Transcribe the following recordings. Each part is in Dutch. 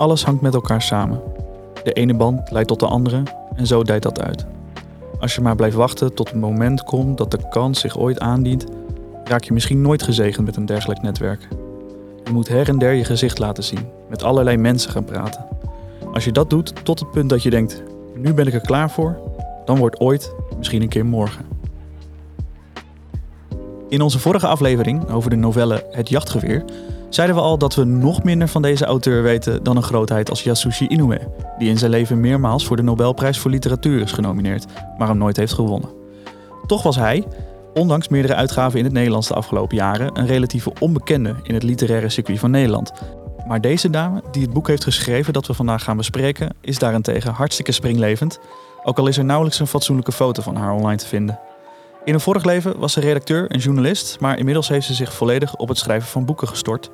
Alles hangt met elkaar samen. De ene band leidt tot de andere en zo dijt dat uit. Als je maar blijft wachten tot het moment komt dat de kans zich ooit aandient, raak je misschien nooit gezegend met een dergelijk netwerk. Je moet her en der je gezicht laten zien, met allerlei mensen gaan praten. Als je dat doet tot het punt dat je denkt, nu ben ik er klaar voor, dan wordt ooit misschien een keer morgen. In onze vorige aflevering over de novelle Het Jachtgeweer zeiden we al dat we nog minder van deze auteur weten dan een grootheid als Yasushi Inoue, die in zijn leven meermaals voor de Nobelprijs voor literatuur is genomineerd, maar hem nooit heeft gewonnen. Toch was hij, ondanks meerdere uitgaven in het Nederlands de afgelopen jaren, een relatieve onbekende in het literaire circuit van Nederland. Maar deze dame, die het boek heeft geschreven dat we vandaag gaan bespreken, is daarentegen hartstikke springlevend, ook al is er nauwelijks een fatsoenlijke foto van haar online te vinden. In een vorig leven was ze redacteur en journalist, maar inmiddels heeft ze zich volledig op het schrijven van boeken gestort.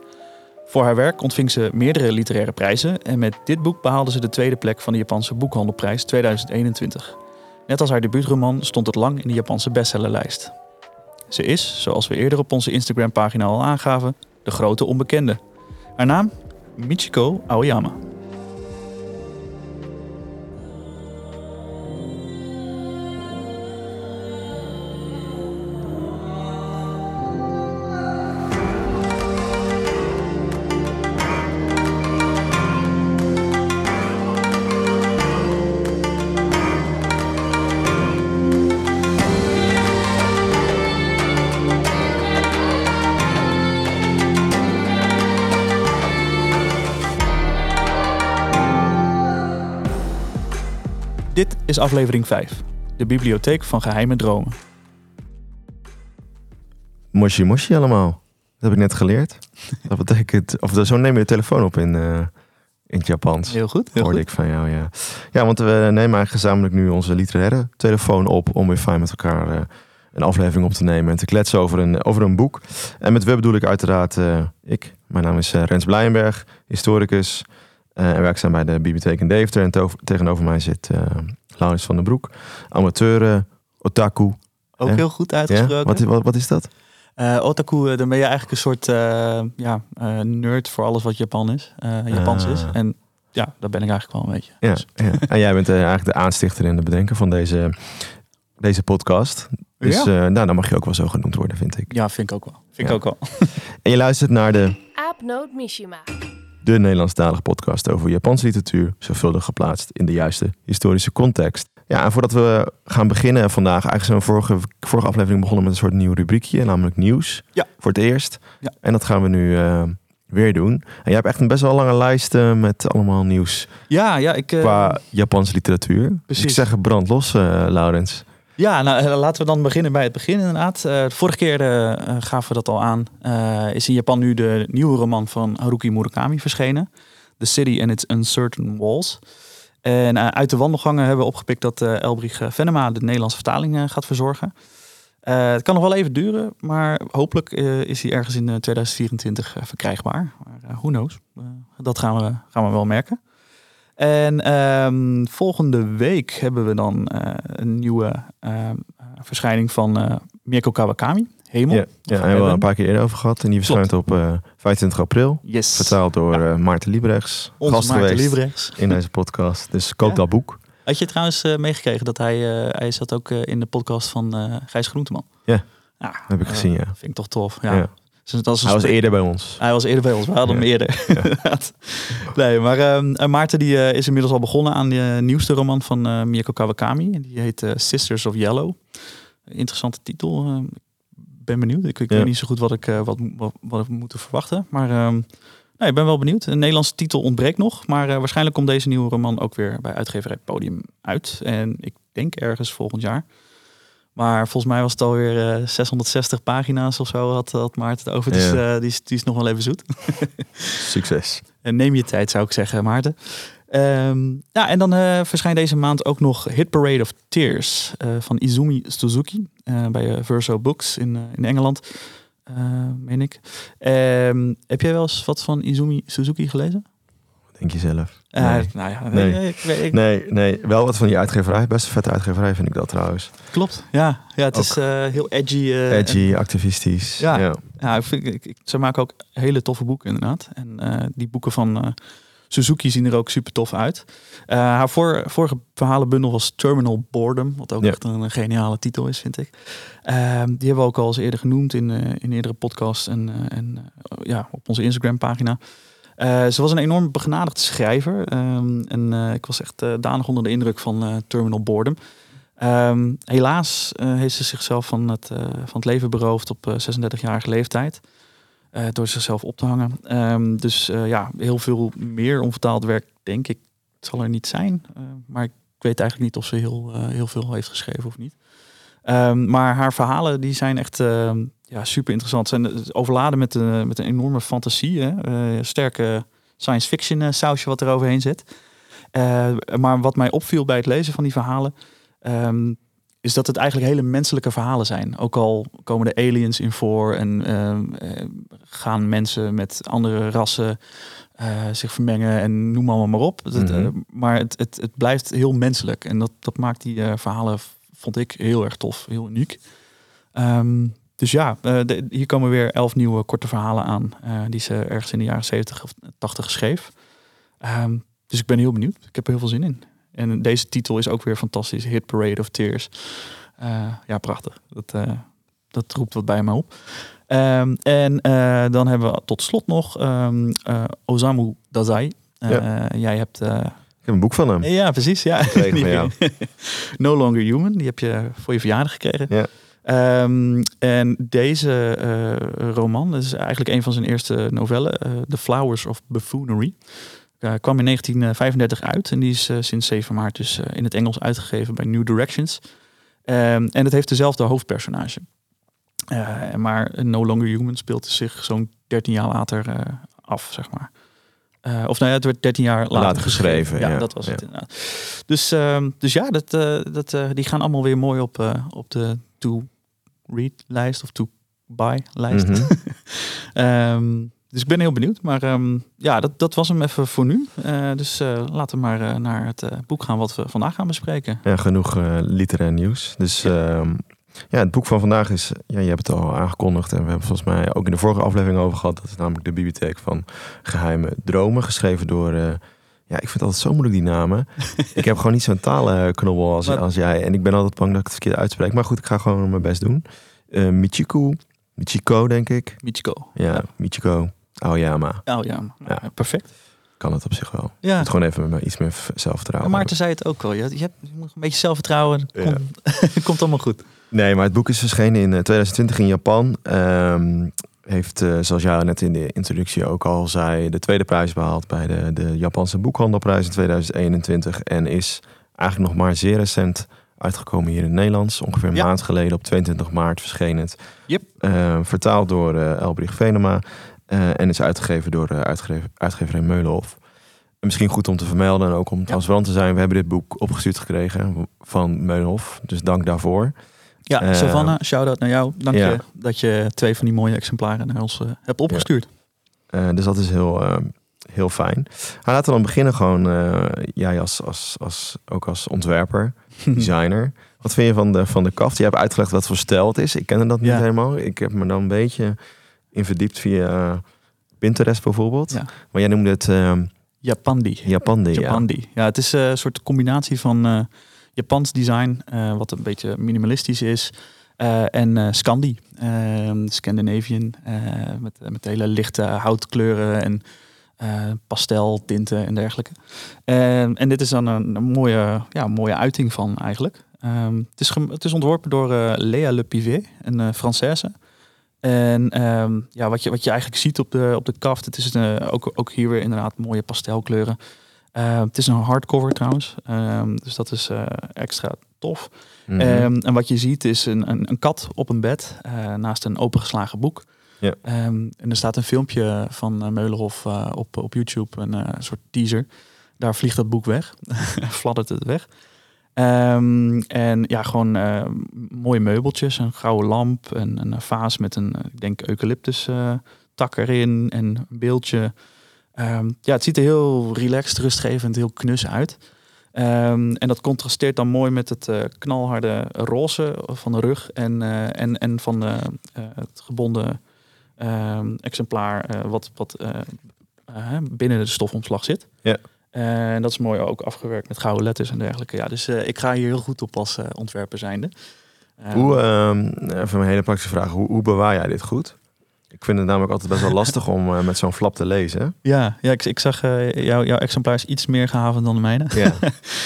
Voor haar werk ontving ze meerdere literaire prijzen en met dit boek behaalde ze de tweede plek van de Japanse Boekhandelprijs 2021. Net als haar debuutroman stond het lang in de Japanse bestsellerlijst. Ze is, zoals we eerder op onze Instagram-pagina al aangaven, de grote onbekende. Haar naam? Michiko Aoyama. Is aflevering 5, de bibliotheek van geheime dromen. Moshi moshi allemaal. Dat heb ik net geleerd. Dat betekent, of zo neem je de telefoon op in, eh, in het Japans. Heel goed. Heel Hoorde goed. ik van jou, ja. Ja, want we nemen eigenlijk gezamenlijk nu onze literaire telefoon op om weer fijn met elkaar eh, een aflevering op te nemen en te kletsen over een, over een boek. En met we bedoel ik uiteraard eh, ik. Mijn naam is Rens Blijenberg, historicus en werkzaam bij de bibliotheek in Deventer. En tegenover mij zit Laurens van den Broek, amateur, eh, otaku. Ook heel goed Ja? uitgesproken. Wat, is- wat, wat is dat? Eh, otaku, eh, dan ben je eigenlijk een soort eh, ja, eh, nerd voor alles wat Japan is, eh, Japans Ah. is. En ja, dat ben ik eigenlijk wel een beetje. Ja, Dus- ja. En jij bent eigenlijk de aanstichter en de bedenker van deze, deze podcast. Dus Ja. eh, nou, dan mag je ook wel zo genoemd worden, vind ik. ja, vind ik ook wel. Vind Ja. ik ook wel. En je luistert naar de, Aapnoot Mishima. De Nederlandstalige podcast over Japanse literatuur, zorgvuldig geplaatst in de juiste historische context. Ja, en voordat we gaan beginnen vandaag, eigenlijk zijn we vorige, vorige aflevering begonnen met een soort nieuw rubriekje, namelijk nieuws. Ja. Voor het eerst. Ja. En dat gaan we nu eh, weer doen. En jij hebt echt een best wel lange lijst eh, met allemaal nieuws Ja, ja, ik, eh, qua Japanse literatuur. Dus precies. ik zeg brand los, Laurens. Ja nou, eh, laten we dan beginnen bij het begin inderdaad. Eh, vorige keer eh, gaven we dat al aan. Is in Japan nu de nieuwe roman van Haruki Murakami verschenen. The City and Its Uncertain Walls. En uit de wandelgangen hebben we opgepikt dat Elbrich Venema de Nederlandse vertaling gaat verzorgen. Het kan nog wel even duren, maar hopelijk is hij ergens in eh, 2024 eh, verkrijgbaar. Maar who knows? Dat gaan we, gaan we wel merken. En ehm, volgende week hebben we dan eh, een nieuwe ehm, eh, verschijning van eh Mirko Kawakami, Hemel. Ja, ja daar hebben we al een paar keer eerder over gehad. En die verschijnt op eh 25 april. Yes. Vertaald door Maarten Liebrechts. Onze gast Maarten geweest Liebrechts. in deze podcast. Dus koop Ja? dat boek. Had je trouwens meegekregen dat hij, hij zat ook in de podcast van Gijs Groenteman? Ja. ja Heb ik gezien, ja. Vind ik toch tof. Ja. Ja. Dus dat is Hij was eerder bij ons. Hij was eerder bij ons. We hadden Ja. hem eerder. inderdaad. nee, maar ehm, eh, Maarten die, eh, is inmiddels al begonnen aan de nieuwste roman van eh Mirko Kawakami. En Die heet eh, Sisters of Yellow. Interessante titel. eh, Ik ben benieuwd. Ik, ik Ja. weet niet zo goed wat ik, wat, wat, wat we moeten verwachten. Maar ehm, nee, ik ben wel benieuwd. Een Nederlandse titel ontbreekt nog. Maar waarschijnlijk komt deze nieuwe roman ook weer bij uitgeverij Podium uit. En ik denk ergens volgend jaar. Maar volgens mij was het alweer eh 660 pagina's of zo had, had Maarten het over. Dus Ja. eh, die, is, die is nog wel even zoet. Succes. En neem je tijd, zou ik zeggen, Maarten. Ehm, ja, en dan eh, verschijnt deze maand ook nog Hit Parade of Tears eh, van Izumi Suzuki eh, bij eh, Verso Books in, eh, in Engeland, eh, meen ik. Ehm, heb jij wel eens wat van Izumi Suzuki gelezen? Denk je zelf? Eh, Nee. nou ja, Nee. nee. Ik, Nee, nee, wel wat van die uitgeverij. Best een vette uitgeverij vind ik dat trouwens. Klopt. Ja, ja het Ook is eh, heel edgy. eh, Edgy, activistisch. Ja. ja. Ja, ik vind, ik, ik- ze maken ook hele toffe boeken inderdaad. En die boeken van, Suzuki zien er ook super tof uit. Haar voor, vorige verhalenbundel was Terminal Boredom, wat ook echt een, geniale titel is, vind ik. Uh, die hebben we ook al eens eerder genoemd in, in eerdere podcasts en, en ja, op onze Instagram pagina. Ze was een enorm begenadigd schrijver ehm, en ik was echt danig onder de indruk van Terminal Boredom. Ehm, helaas heeft ze zichzelf van het, van het leven beroofd op 36-jarige leeftijd. Uh, door zichzelf op te hangen. Um, dus uh, ja, heel veel meer onvertaald werk, denk ik, zal er niet zijn. Uh, maar ik weet eigenlijk niet of ze heel, heel veel heeft geschreven of niet. Maar haar verhalen die zijn echt ehm, ja, super interessant. Ze zijn overladen met, met een enorme fantasie. Hè? sterke science fiction sausje wat er overheen zit. maar wat mij opviel bij het lezen van die verhalen is dat het eigenlijk hele menselijke verhalen zijn. Ook al komen de aliens in voor en ehm, eh, gaan mensen met andere rassen zich vermengen en noem allemaal maar op. Mm -hmm. maar het, het, het blijft heel menselijk en dat, dat maakt die verhalen, vond ik, heel erg tof, heel uniek. Um, dus ja, de, hier komen weer elf nieuwe korte verhalen aan die ze ergens in de jaren 70 of 80 schreef. Um, dus ik ben heel benieuwd. Ik heb er heel veel zin in. En deze titel is ook weer fantastisch. Hit Parade of Tears. Uh, ja, prachtig. Dat, uh, dat roept wat bij me op. Um, en uh, dan hebben we tot slot nog um, Osamu Dazai. Ja. Jij hebt... ik heb een boek van hem. Ja, precies. Ja. no Longer Human. Die heb je voor je verjaardag gekregen. Ja. Um, en deze uh, roman is eigenlijk een van zijn eerste novellen, uh, The Flowers of Buffoonery. Uh, kwam in 1935 uit en die is sinds 7 maart dus in het Engels uitgegeven bij New Directions. Um, en het heeft dezelfde hoofdpersonage. maar No Longer Human speelt zich zo'n 13 jaar later af, zeg maar. of nou ja, het werd 13 jaar later, later geschreven. Ja, dat was het inderdaad. Dus, ehm, dus ja, dat, dat, die gaan allemaal weer mooi op, op de to-read-lijst of to-buy-lijst. Mm -hmm. um, Dus ik ben heel benieuwd. Maar um, ja, dat, dat was hem even voor nu. Uh, dus uh, laten we maar uh, naar het boek gaan wat we vandaag gaan bespreken. Ja, genoeg literair nieuws. Dus ja. Ehm, ja, het boek van vandaag is, ja, je hebt het al aangekondigd en we hebben volgens mij ook in de vorige aflevering over gehad. Dat is namelijk de bibliotheek van geheime dromen, geschreven door, ja, ik vind het altijd zo moeilijk die namen. ik heb gewoon niet zo'n talenknobbel als, als jij en ik ben altijd bang dat ik het verkeerd uitspreek. Maar goed, ik ga gewoon mijn best doen. Michiku, Michiko denk ik. Michiko. Ja, ja. Michiko. Oh ja, maar. Oh ja, ja. perfect. Kan het op zich wel. Ja. Moet gewoon even met iets meer zelfvertrouwen. Maarten zei het ook al. Je, hebt, je moet een beetje zelfvertrouwen. Ja. Komt, komt allemaal goed. Nee, maar het boek is verschenen in 2020 in Japan. Um, heeft, uh, zoals jij net in de introductie ook al zei, de tweede prijs behaald bij de, de Japanse boekhandelprijs in 2021. En is eigenlijk nog maar zeer recent uitgekomen hier in het Nederlands. Ongeveer een ja. maand geleden, op 22 maart, verscheen het. Yep. Uh, vertaald door uh, Elbrich Venema. Uh, en is uitgegeven door de uitgever, uitgeverij Meulenhof. misschien goed om te vermelden en ook om transparant te zijn. We hebben dit boek opgestuurd gekregen van Meulenhof. Dus dank daarvoor. Ja, uh, Savannah, shout-out naar jou. Dank ja. je dat je twee van die mooie exemplaren naar ons uh, hebt opgestuurd. Ja. dus dat is heel, heel fijn. Maar laten we dan beginnen gewoon, jij als, als, als, ook als ontwerper, designer. Wat vind je van de, van de kaft? Je hebt uitgelegd wat voor stijl het is. Ik kende dat niet helemaal. Ik heb me dan een beetje in verdiept via Pinterest bijvoorbeeld. Maar jij noemde het... Japandi. Japandi, Japandi. Ja. ja, het is een soort combinatie van Japans design, wat een beetje minimalistisch is, en Scandi, ehm, Scandinavian, met, met hele lichte houtkleuren en pasteltinten en dergelijke. Ehm, en dit is dan een, mooie, ja, mooie uiting van eigenlijk. Um, het, is het is ontworpen door Lea Le Pivet, een Française. En ja, wat je, wat je eigenlijk ziet op de, op de kaft, het is uh, ook, ook hier weer inderdaad mooie pastelkleuren. Uh, het is een hardcover trouwens, um, dus dat is uh, extra tof. Mm -hmm. um, en wat je ziet is een, een, een kat op een bed naast een opengeslagen boek. Ja. en er staat een filmpje van Meulenhof op, op YouTube, een soort teaser. Daar vliegt dat boek weg, fladdert het weg. Um, en ja, gewoon uh, mooie meubeltjes, een gouden lamp en een vaas met een, ik denk, eucalyptus uh, tak erin en een beeldje. Um, ja, het ziet er heel relaxed, rustgevend, heel knus uit. Um, en dat contrasteert dan mooi met het uh, knalharde roze van de rug en, en, en van de, het gebonden exemplaar, wat, wat eh, binnen de stofomslag zit. Ja. En dat is mooi ook afgewerkt met gouden letters en dergelijke. Ja, dus eh, ik ga hier heel goed op als eh, ontwerper zijnde. Ehm, Hoe, ehm, even een hele praktische vraag. Hoe, hoe bewaar jij dit goed? Ik vind het namelijk altijd best wel lastig om eh, met zo'n flap te lezen. ja, ja ik, ik zag eh, jouw jouw exemplaar is iets meer gehavend dan de mijne. Ja,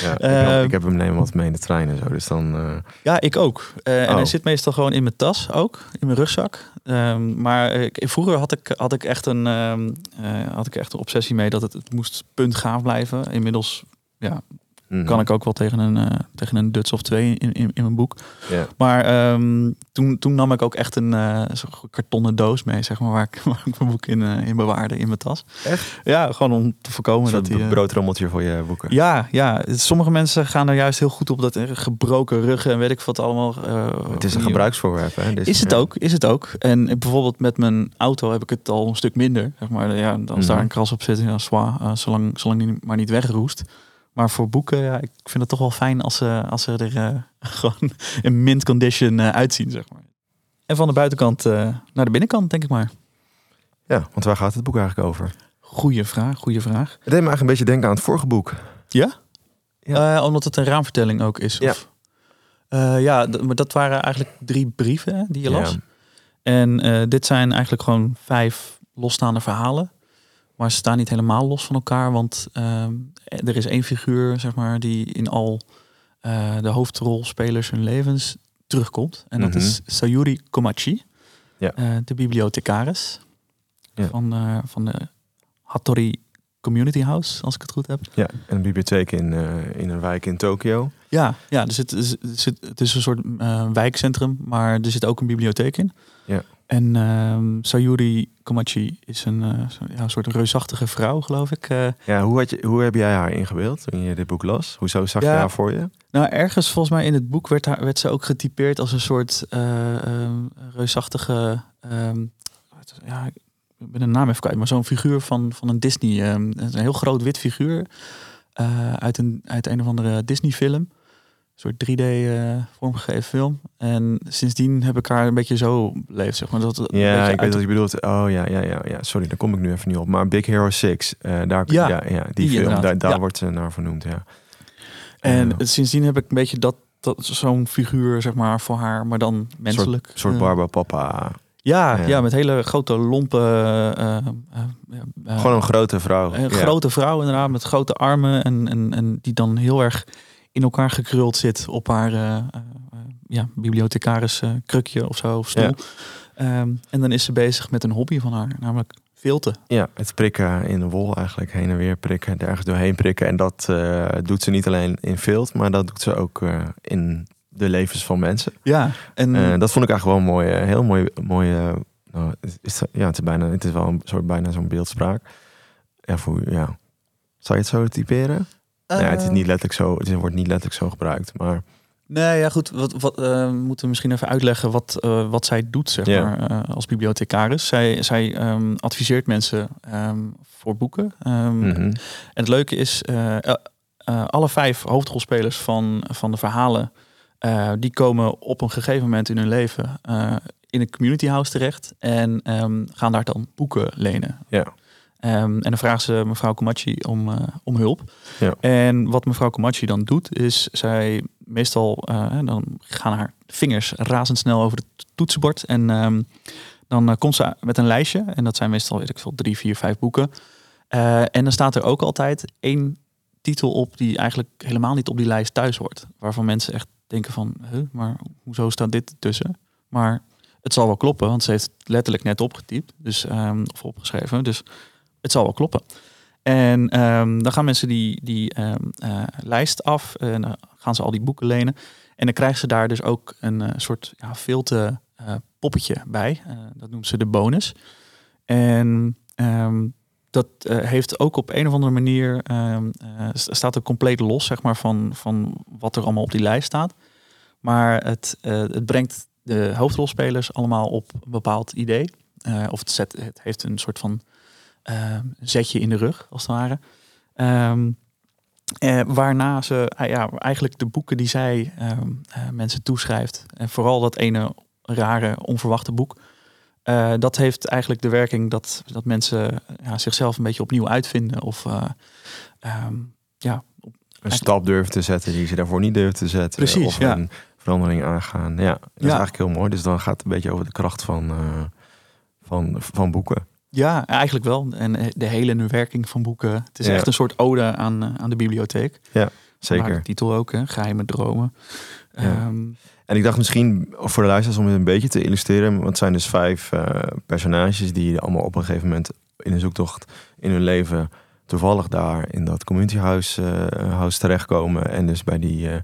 ja ik, Ehm, ik heb hem nemen wat mee in de trein en zo. Dus dan... eh, Ja, ik ook. En Oh. hij zit meestal gewoon in mijn tas ook, in mijn rugzak. Ehm, maar ik, vroeger had ik, had, ik echt een, ehm, eh, had ik echt een obsessie mee dat het, het moest puntgaaf blijven. Inmiddels ja, mhm. kan ik ook wel tegen een, eh, tegen een Duts of twee in, in, in mijn boek. Maar ehm, toen, toen nam ik ook echt een zo'n kartonnen doos mee, zeg maar, waar ik, waar ik mijn boek in, eh, in bewaarde in mijn tas. Echt? Ja, gewoon om te voorkomen Een dat hij... eh, broodrommeltje voor je boeken. ja, ja, sommige mensen gaan er juist heel goed op dat gebroken ruggen en weet ik wat allemaal. Het is een die- gebruiksvoorwerp. Hè? Dus, Is het ja. ook, is het ook. En bijvoorbeeld met mijn auto heb ik het al een stuk minder. Zeg maar, ja, als daar Mhm. een kras op zit, ja, eh, zolang, zolang die maar niet wegroest. Maar voor boeken, ja, ik vind het toch wel fijn als ze, als ze er eh, gewoon in mint condition eh, uitzien, zeg maar. En van de buitenkant eh, naar de binnenkant, denk ik maar. Ja, want waar gaat het boek eigenlijk over? Goeie vraag, goede vraag. Het deed me eigenlijk een beetje denken aan het vorige boek. Ja? Ja. Omdat het een raamvertelling ook is? Ja. Of? Ja, d- maar dat waren eigenlijk drie brieven hè, die je las. Ja. En dit zijn eigenlijk gewoon vijf losstaande verhalen. Maar ze staan niet helemaal los van elkaar. Want ehm, er is één figuur, zeg maar, die in al eh, de hoofdrolspelers hun levens terugkomt. En dat Mhm. is Sayuri Komachi, Ja. eh, de bibliothecaris Ja. van, eh, van de Hattori Community House, als ik het goed heb. Ja, en een bibliotheek in, eh, in een wijk in Tokio. Ja, ja dus het, is- het, is een soort eh, wijkcentrum, maar er zit ook een bibliotheek in. Ja. En ehm, Sayuri Komachi is een eh, zo- ja, een soort reusachtige vrouw, geloof ik. Eh, Ja, hoe, had je, hoe heb jij haar ingebeeld toen je dit boek las? Hoezo zag Ja. je haar voor je? nou, ergens volgens mij in het boek werd, haar, werd ze ook getypeerd als een soort eh, ehm, reusachtige... ehm, ja, ik ben de naam even kwijt, maar zo'n figuur van, van een Disney. een heel groot wit figuur uit, een, uit een of andere Disney-film. Een soort 3D eh, vormgegeven film. En sindsdien heb ik haar een beetje zo beleefd, zeg maar. Dat, Ja, ik weet wat je bedoelt. Oh ja, ja, ja, ja. Sorry, daar kom ik nu even niet op. Maar Big Hero 6, eh, daar, Ja, ja, ja, die, die film, daar, daar Ja. wordt ze naar vernoemd, ja. En sindsdien heb ik een beetje dat, dat zo'n figuur, zeg maar, voor haar, maar dan menselijk. Een soort Eh, Barba Papa. Ja, Ja. ja. met hele grote lompe... Gewoon een grote vrouw. Een Ja. grote vrouw inderdaad, met grote armen en, en, en die dan heel erg in elkaar gekruld zit op haar eh, eh, ja, bibliothecaris eh, krukje of zo, of stoel. Ja. Ehm, en dan is ze bezig met een hobby van haar, namelijk filten. Ja, het prikken in de wol eigenlijk. Heen en weer prikken, er ergens doorheen prikken. En dat doet ze niet alleen in vilt, maar dat doet ze ook in de levens van mensen. Ja, en dat vond ik eigenlijk wel een mooi, heel mooi, mooi eh, nou, is, ja, het is bijna, het is wel een soort bijna zo'n beeldspraak. Ja, voor, ja. Zou je het zo typeren? Ja, het is eh, niet letterlijk zo, het wordt niet letterlijk zo gebruikt, maar Nee, ja goed. Wat, wat eh, moeten we misschien even uitleggen wat, eh, wat zij doet, zeg maar, als bibliothecaris. Zij, zij ehm, adviseert mensen ehm, voor boeken. Ehm, mhm. En het leuke is, alle vijf hoofdrolspelers van, van de verhalen, die komen op een gegeven moment in hun leven in een community house terecht en gaan daar dan boeken lenen. ja. Ehm, en dan vragen ze mevrouw Komachi om, eh, om hulp. Ja. En wat mevrouw Komachi dan doet, is zij meestal, eh, dan gaan haar vingers razendsnel over het toetsenbord. En ehm, dan eh, komt ze met een lijstje. En dat zijn meestal, weet ik veel, drie, vier, vijf boeken. En dan staat er ook altijd één titel op die eigenlijk helemaal niet op die lijst thuis hoort. Waarvan mensen echt denken van, huh, maar hoezo staat dit tussen? Maar het zal wel kloppen, want ze heeft het letterlijk net opgetypt. Dus, ehm, of opgeschreven. Dus het zal wel kloppen. En ehm, dan gaan mensen die, die ehm, eh, lijst af en dan gaan ze al die boeken lenen. En dan krijgen ze daar dus ook een eh, soort ja, filte eh, poppetje bij. Eh, dat noemen ze de bonus. En ehm, dat eh, heeft ook op een of andere manier eh, st- staat er compleet los zeg maar, van, van wat er allemaal op die lijst staat. Maar het, eh, het brengt de hoofdrolspelers allemaal op een bepaald idee. Eh, of het, zet, het heeft een soort van zetje in de rug, als het ware. Ehm, eh, waarna ze eh, ja, eigenlijk de boeken die zij ehm, eh, mensen toeschrijft, en vooral dat ene rare, onverwachte boek, Eh, dat heeft eigenlijk de werking dat, dat mensen ja, zichzelf een beetje opnieuw uitvinden. Of uh, um, ja, een stap durven te zetten die ze daarvoor niet durven te zetten. Precies, of ja. een verandering aangaan. Ja, dat is eigenlijk heel mooi. Dus dan gaat het een beetje over de kracht van, uh, van, van boeken. Ja, eigenlijk wel. En de hele werking van boeken. Het is Ja. echt een soort ode aan, aan de bibliotheek. Ja, zeker. De titel ook, hè? Geheime dromen. Ja. Ehm, En ik dacht misschien voor de luisteraars om het een beetje te illustreren. Want het zijn dus vijf eh, personages die allemaal op een gegeven moment in een zoektocht in hun leven toevallig daar in dat community house, eh, house terechtkomen. En dus bij die eh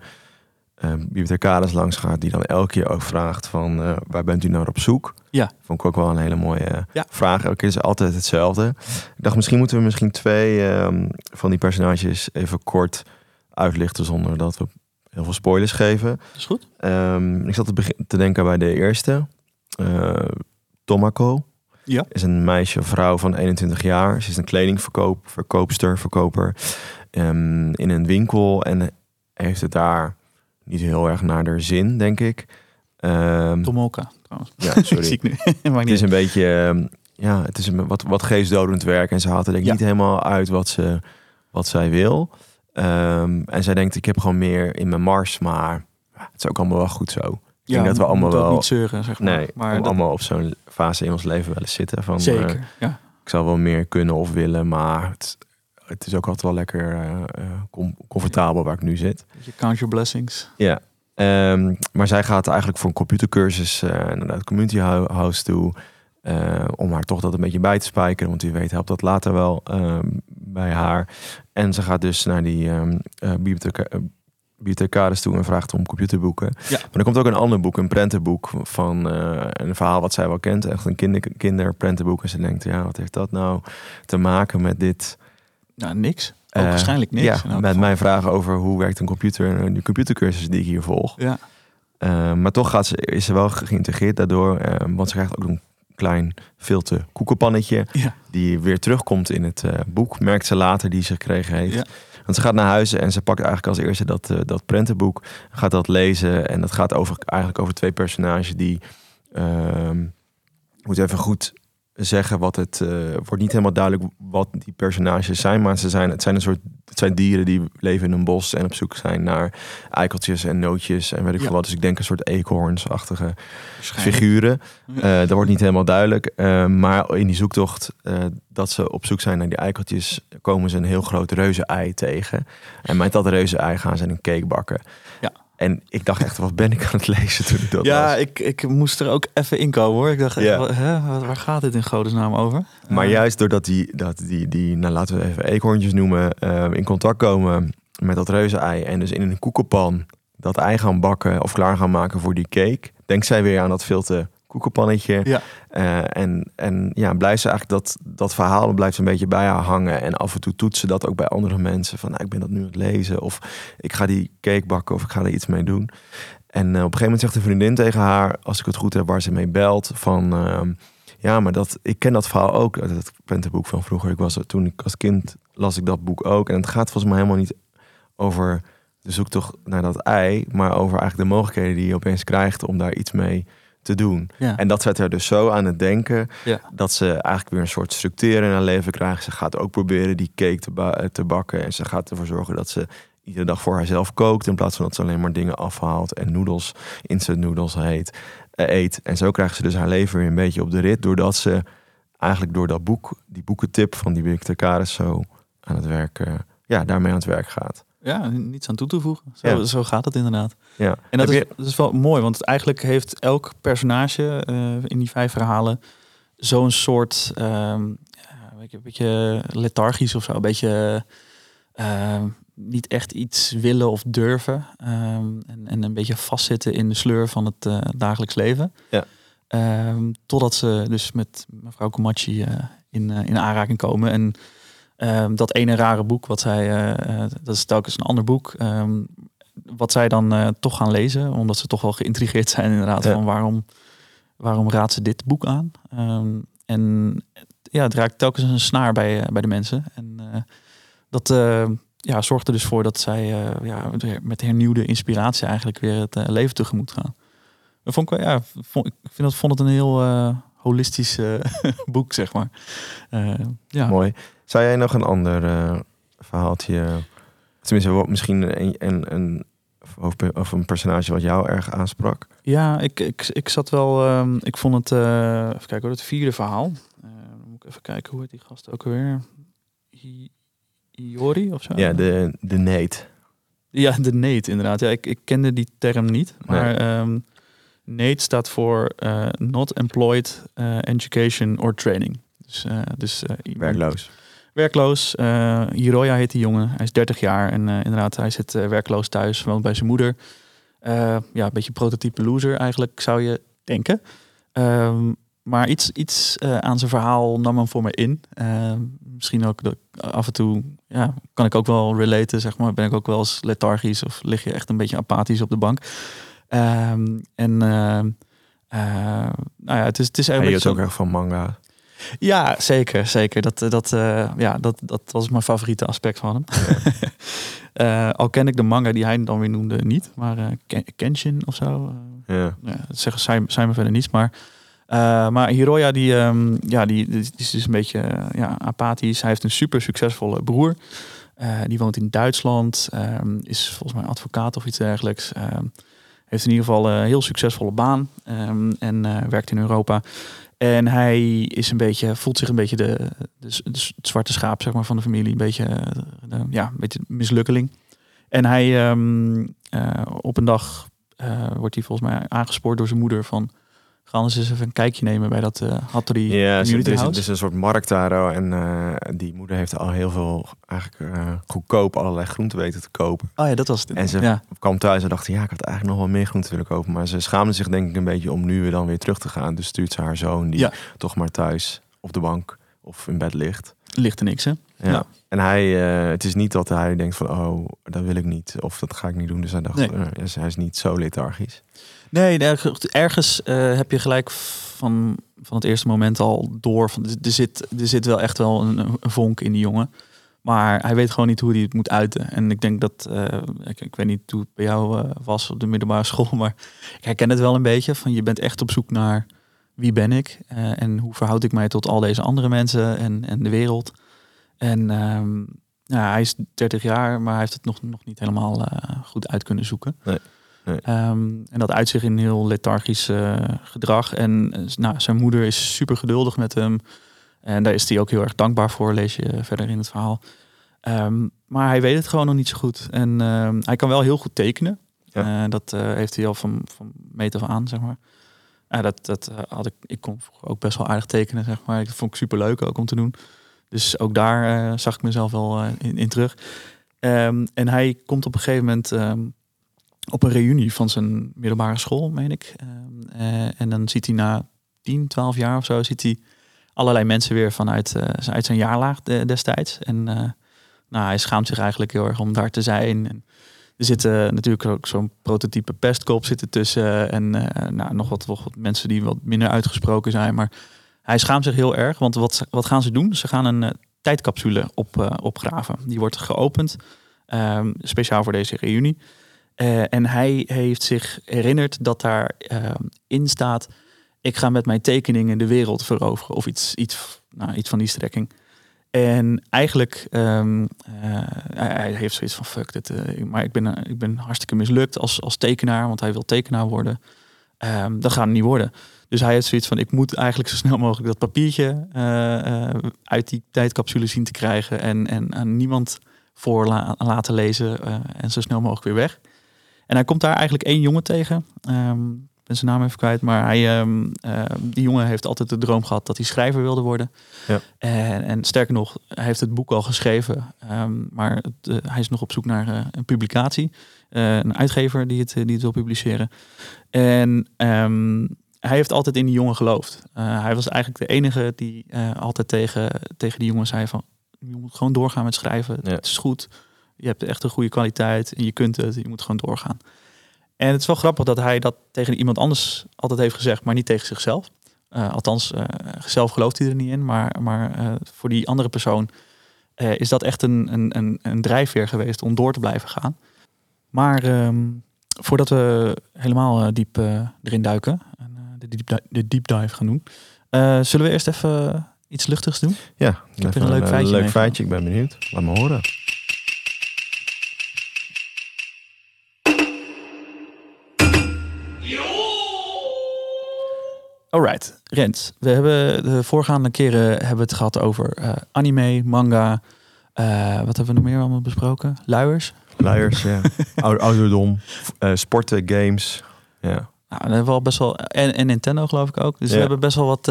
bibliothecaris langs gaat die dan elke keer ook vraagt van eh, waar bent u naar op zoek? Ja. Vond ik ook wel een hele mooie eh, Ja. vraag. Elke keer is altijd hetzelfde. Ik dacht misschien moeten we misschien twee ehm, van die personages even kort uitlichten zonder dat we heel veel spoilers geven. is goed. Ehm, ik zat te, te denken bij de eerste. Eh, Tomako. Ja. Is een meisje, vrouw van 21 jaar. Ze is een kledingverkoop, verkoopster, verkoper. in een winkel. En heeft het daar niet heel erg naar haar zin, denk ik. Ehm, Tomolka, trouwens. ja, sorry. ik nu. Het is een beetje, ehm, ja, het is een wat, wat geestdodend werk. En ze haalt er denk ik Ja. niet helemaal uit wat, ze, wat zij wil. Ehm, en zij denkt, ik heb gewoon meer in mijn mars, maar ja, het is ook allemaal wel goed zo. Ik denk dat we allemaal wel- niet zeuren, zeg maar. Nee, maar dat- allemaal op zo'n fase in ons leven wel eens zitten. Van, eh, zeker. ja. ik zou wel meer kunnen of willen, maar het, het is ook altijd wel lekker eh, eh, com- comfortabel waar ik nu zit. Je count your blessings. Ja. Ehm, maar zij gaat eigenlijk voor een computercursus eh naar het community hou- house toe. om haar toch dat een beetje bij te spijkeren. Want wie weet helpt dat later wel ehm, bij haar. En ze gaat dus naar die eh, bibliotheca- bibliothecaris toe en vraagt om computerboeken. Ja. Maar er komt ook een ander boek, een prentenboek van een verhaal wat zij wel kent. Echt een kinder, kinderprentenboek. En ze denkt, ja, wat heeft dat nou te maken met dit? Nou, niks. Ook Eh, waarschijnlijk niks. Ja, elk met geval. mijn vragen over hoe werkt een computer en de computercursus die ik hier volg. Ja, Uh, maar toch gaat ze, is ze wel geïntegreerd daardoor. uh, want ze krijgt ook een klein filter koekenpannetje. Ja. Die weer terugkomt in het boek. Merkt ze later die ze gekregen heeft. Ja. Want ze gaat naar huis en ze pakt eigenlijk als eerste dat, dat prentenboek. Gaat dat lezen. En dat gaat over, eigenlijk over twee personages die... Uh, moet even goed zeggen wat het uh, wordt niet helemaal duidelijk wat die personages zijn, maar ze zijn het zijn een soort het zijn dieren die leven in een bos en op zoek zijn naar eikeltjes en nootjes en weet ik Ja. veel wat. Dus ik denk een soort eekhoornsachtige figuren. Uh, dat wordt niet helemaal duidelijk, uh, maar in die zoektocht dat ze op zoek zijn naar die eikeltjes komen ze een heel groot reuze-ei tegen. En met dat reuze-ei gaan ze een cake bakken. En ik dacht echt, wat ben ik aan het lezen toen ik dat ja, ik, ik moest er ook even in komen hoor. Ik dacht, Ja. hè, waar gaat dit in godesnaam over? Maar juist doordat die, dat die, die nou, laten we even eekhoorntjes noemen, eh, in contact komen met dat reuzenei en dus in een koekenpan dat ei gaan bakken of klaar gaan maken voor die cake, denkt zij weer aan dat filte koekenpannetje. Ja. Eh, en, en ja, blijft ze eigenlijk dat, dat verhaal blijft een beetje bij haar hangen. En af en toe toetsen dat ook bij andere mensen. Van nou, ik ben dat nu aan het lezen. Of ik ga die cake bakken of ik ga er iets mee doen. En eh, op een gegeven moment zegt een vriendin tegen haar, als ik het goed heb, waar ze mee belt, van ehm, ja, maar dat, ik ken dat verhaal ook het prentenboek van vroeger. Ik was er- toen ik als kind las ik dat boek ook. En het gaat volgens mij helemaal niet over de zoektocht naar dat ei, maar over eigenlijk de mogelijkheden die je opeens krijgt om daar iets mee te doen. Ja. En dat zet haar dus zo aan het denken Ja. dat ze eigenlijk weer een soort structuur in haar leven krijgt. Ze gaat ook proberen die cake te, ba- eh, te bakken. En ze gaat ervoor zorgen dat ze iedere dag voor haarzelf kookt. In plaats van dat ze alleen maar dingen afhaalt en noedels, instant noedels heet, eh, eet. En zo krijgt ze dus haar leven weer een beetje op de rit. Doordat ze eigenlijk door dat boek, die boekentip van die bibliothecaris zo aan het werk, eh, ja, daarmee aan het werk gaat. Ja, niets aan toe te voegen. Zo, Ja. zo gaat het inderdaad. Ja. En dat is, je- dat is wel mooi, want eigenlijk heeft elk personage eh, in die vijf verhalen zo'n soort, ja, een beetje, een beetje lethargisch of zo, een beetje ehm, niet echt iets willen of durven ehm, en, en een beetje vastzitten in de sleur van het eh, dagelijks leven. Ja. Totdat ze dus met mevrouw Komachi in, in aanraking komen en Ehm, dat ene rare boek, wat zij, eh, eh, dat is telkens een ander boek, ehm, wat zij dan eh, toch gaan lezen, omdat ze toch wel geïntrigeerd zijn inderdaad Ja. van waarom, waarom raadt ze dit boek aan? Ehm, en ja, het raakt telkens een snaar bij, bij de mensen. En dat ja, zorgt er dus voor dat zij ja, met hernieuwde inspiratie eigenlijk weer het leven tegemoet gaan. Dat vond ik, ja, vond, ik vind dat, vond het een heel holistisch boek, zeg maar. Ja. Mooi. Zou jij nog een ander eh, verhaaltje... Tenminste, wat- misschien een, een, een, of- of een personage wat jou erg aansprak? Ja, ik, ik, ik zat wel. ehm, ik vond het. eh, even kijken hoor, het vierde verhaal. Dan moet ik even kijken hoe heet die gast ook alweer. Iori of zo? Ja, de, de Nate. Ja, de NEET inderdaad. Ja, ik, ik kende die term niet. Maar ehm NEET staat voor Not Employed Education or Training. Dus, dus Werkloos. Werkloos. eh Hiroya heet die jongen. Hij is 30 jaar en eh, inderdaad, hij zit eh, werkloos thuis, woont bij zijn moeder. Ja, een beetje prototype loser eigenlijk, zou je denken. Ehm, maar iets, iets aan zijn verhaal nam hem voor me in. Ehm, misschien ook ik af en toe, ja, kan ik ook wel relaten, zeg maar. Ben ik ook wel eens lethargisch of lig je echt een beetje apathisch op de bank. Ehm, en nou ja, het is, het is Hij eigenlijk hield ook erg van manga. Ja, zeker, zeker. Dat, eh, dat, eh, ja, dat, dat was mijn favoriete aspect van hem. Eh, al ken ik de manga die hij dan weer noemde niet, maar Ken- Kenshin of zo. Ja. ja, dat zeggen zij, zij me verder niets, maar maar Hiroya die, ehm, ja, die, die is dus een beetje ja, apathisch. Hij heeft een super succesvolle broer. Die woont in Duitsland, ehm, is volgens mij advocaat of iets dergelijks. Ehm, heeft in ieder geval een heel succesvolle baan en werkt in Europa. En hij is een beetje, voelt zich een beetje de, de, de zwarte schaap zeg maar, van de familie. Een beetje, eh, de- ja, een beetje mislukkeling. En hij ehm, eh, op een dag eh, wordt hij volgens mij aangespoord door zijn moeder van... Ga anders eens even een kijkje nemen bij dat eh Hattori Ja, er is, er er is een soort markt daar. oh, En eh, die moeder heeft al heel veel eigenlijk eh, goedkoop allerlei groenten weten te kopen. Oh ja, dat was het. En ze ja. kwam thuis en dacht, ja, ik had eigenlijk nog wel meer groenten willen kopen. Maar ze schaamde zich denk ik een beetje om nu weer dan weer terug te gaan. Dus stuurt ze haar zoon, die Ja. toch maar thuis op de bank of in bed ligt. Ligt er niks, hè? Ja. Ja. En hij, het is niet dat hij denkt van, oh, dat wil ik niet. Of dat ga ik niet doen. Dus hij dacht, Nee. dus hij is niet zo lethargisch. Nee, erg- ergens eh, heb je gelijk van, van het eerste moment al door. Van, er, zit, er zit wel echt wel een, vonk in die jongen. Maar hij weet gewoon niet hoe hij het moet uiten. En ik denk dat, eh, ik, weet niet hoe het bij jou eh, was op de middelbare school, maar ik herken het wel een beetje. Van je bent echt op zoek naar wie ben ik eh, en hoe verhoud ik mij tot al deze andere mensen en, en de wereld. En ehm, ja, hij is 30 jaar, maar hij heeft het nog, nog niet helemaal goed uit kunnen zoeken. Nee, nee. Ehm, en dat uit zich in heel lethargisch eh, gedrag. En eh, nou, zijn moeder is super geduldig met hem. En daar is hij ook heel erg dankbaar voor, lees je verder in het verhaal. Ehm, maar hij weet het gewoon nog niet zo goed. En ehm, hij kan wel heel goed tekenen. Ja. Eh, dat eh, heeft hij al van, van meet af aan, zeg maar. Dat, dat eh, had ik, ik kon ook best wel aardig tekenen, zeg maar. Dat vond ik super leuk ook om te doen. Dus ook daar eh, zag ik mezelf wel eh, in, in terug. En hij komt op een gegeven moment op een reunie van zijn middelbare school, meen ik. Ehm, eh, en dan ziet hij na 10, 12 jaar of zo, ziet hij allerlei mensen weer vanuit eh, uit zijn jaarlaag de- destijds. En eh, nou, hij schaamt zich eigenlijk heel erg om daar te zijn. Er zitten natuurlijk ook zo'n prototype pestkop zitten tussen. En nou, nog, wat, mensen die wat minder uitgesproken zijn. Maar hij schaamt zich heel erg. Want wat, wat gaan ze doen? Ze gaan een tijdcapsule op, opgraven. Die wordt geopend. ehm, speciaal voor deze reunie. Eh, en hij heeft zich herinnerd dat daar ehm, in staat... ik ga met mijn tekeningen de wereld veroveren. Of iets, iets, nou, iets van die strekking. En eigenlijk, eh, hij, heeft zoiets van fuck dit. eh, maar ik ben, ik ben hartstikke mislukt als, als tekenaar, want hij wil tekenaar worden. Ehm, dat gaat het niet worden. Dus hij heeft zoiets van ik moet eigenlijk zo snel mogelijk dat papiertje uit die tijdcapsule zien te krijgen. En, en aan niemand voor la- laten lezen en zo snel mogelijk weer weg. En hij komt daar eigenlijk één jongen tegen. Ik ben zijn naam even kwijt, maar hij, ehm, ehm, die jongen heeft altijd de droom gehad dat hij schrijver wilde worden. Ja. En, en sterker nog, hij heeft het boek al geschreven, maar het, eh, hij is nog op zoek naar eh, een publicatie, Eh, een uitgever die het, die het wil publiceren. En hij heeft altijd in die jongen geloofd. Hij was eigenlijk de enige die altijd tegen, tegen die jongen zei van, je moet gewoon doorgaan met schrijven. Ja. Het is goed. Je hebt echt een goede kwaliteit en je kunt het. Je moet gewoon doorgaan. En het is wel grappig dat hij dat tegen iemand anders altijd heeft gezegd, maar niet tegen zichzelf. Eh, althans, eh, zelf gelooft hij er niet in, maar, maar eh, voor die andere persoon is dat echt een, een, een, een drijfveer geweest om door te blijven gaan. Maar ehm, voordat we helemaal diep erin duiken en de, deep, de deep dive gaan doen, zullen we eerst even iets luchtigs doen? Ja, Ik heb een leuk feitje leuk meegenomen. feitje. Ik ben benieuwd. Laat me horen. Alright, Rens. We hebben de voorgaande keren hebben we het gehad over eh, anime, manga. eh, wat hebben we nog meer allemaal besproken? Luiers. Luiers, ja. Ouder- Ouderdom, eh, sporten, games. Ja. Nou, dat hebben we al best wel. En, en Nintendo geloof ik ook. Dus we hebben best wel wat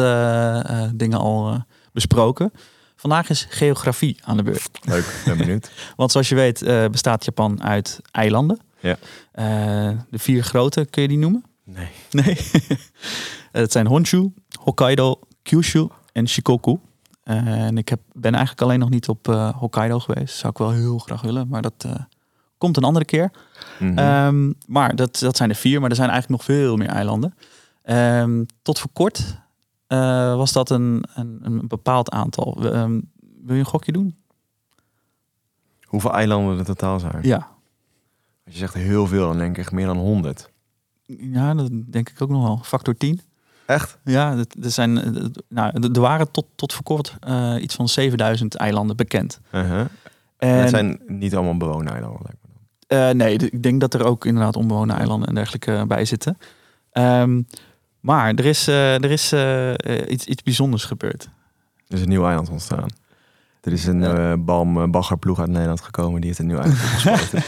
dingen al besproken. Vandaag is geografie aan de beurt. Leuk, ben benieuwd. Want zoals je weet bestaat Japan uit eilanden. Ja. De vier grote, kun je die noemen? Nee. Nee. Het zijn Honshu, Hokkaido, Kyushu en Shikoku. Eh, en ik heb, ben eigenlijk alleen nog niet op eh, Hokkaido geweest. Zou ik wel heel graag willen, maar dat eh, komt een andere keer. Mhm. Ehm, maar dat, dat zijn er vier, maar er zijn eigenlijk nog veel meer eilanden. Ehm, tot voor kort was dat een, een, een bepaald aantal. Ehm, wil je een gokje doen? Hoeveel eilanden er totaal zijn? Ja. Als je zegt heel veel, dan denk ik echt meer dan 100. Ja, dat denk ik ook nog wel. Factor 10. Echt? Ja, er, zijn, eh, nou, er waren tot, tot voor kort eh, iets van 7000 eilanden bekend. Uh-huh. En En, het zijn niet allemaal bewoonde eilanden, lijkt me. eh, nee, ik denk dat er ook inderdaad onbewoonde eilanden en dergelijke bij zitten. Ehm, maar er is, er is iets, iets bijzonders gebeurd. Er is een nieuw eiland ontstaan. Er is een Ja. eh balm eh, baggerploeg uit Nederland gekomen. Die heeft een nieuw eiland opgespoten.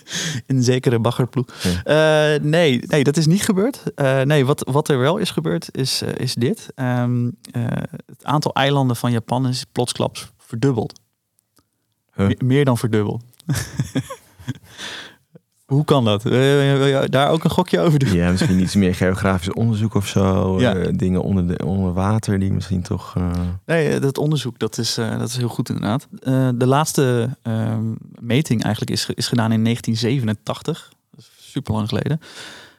Een zekere baggerploeg. Ja. Eh, nee, nee, dat is niet gebeurd. Nee, wat, wat er wel is gebeurd is, is dit. Ehm, eh, het aantal eilanden van Japan is plotsklaps verdubbeld. Huh? Me- meer dan verdubbeld. Hoe kan dat? Wil je daar ook een gokje over doen? ja, misschien iets meer geografisch onderzoek of zo. Ja. Eh, dingen onder, de, onder water die misschien toch... eh, Nee, eh, dat onderzoek dat is, dat is heel goed inderdaad. De laatste ehm, meting eigenlijk is, is gedaan in 1987. Dat is super lang geleden.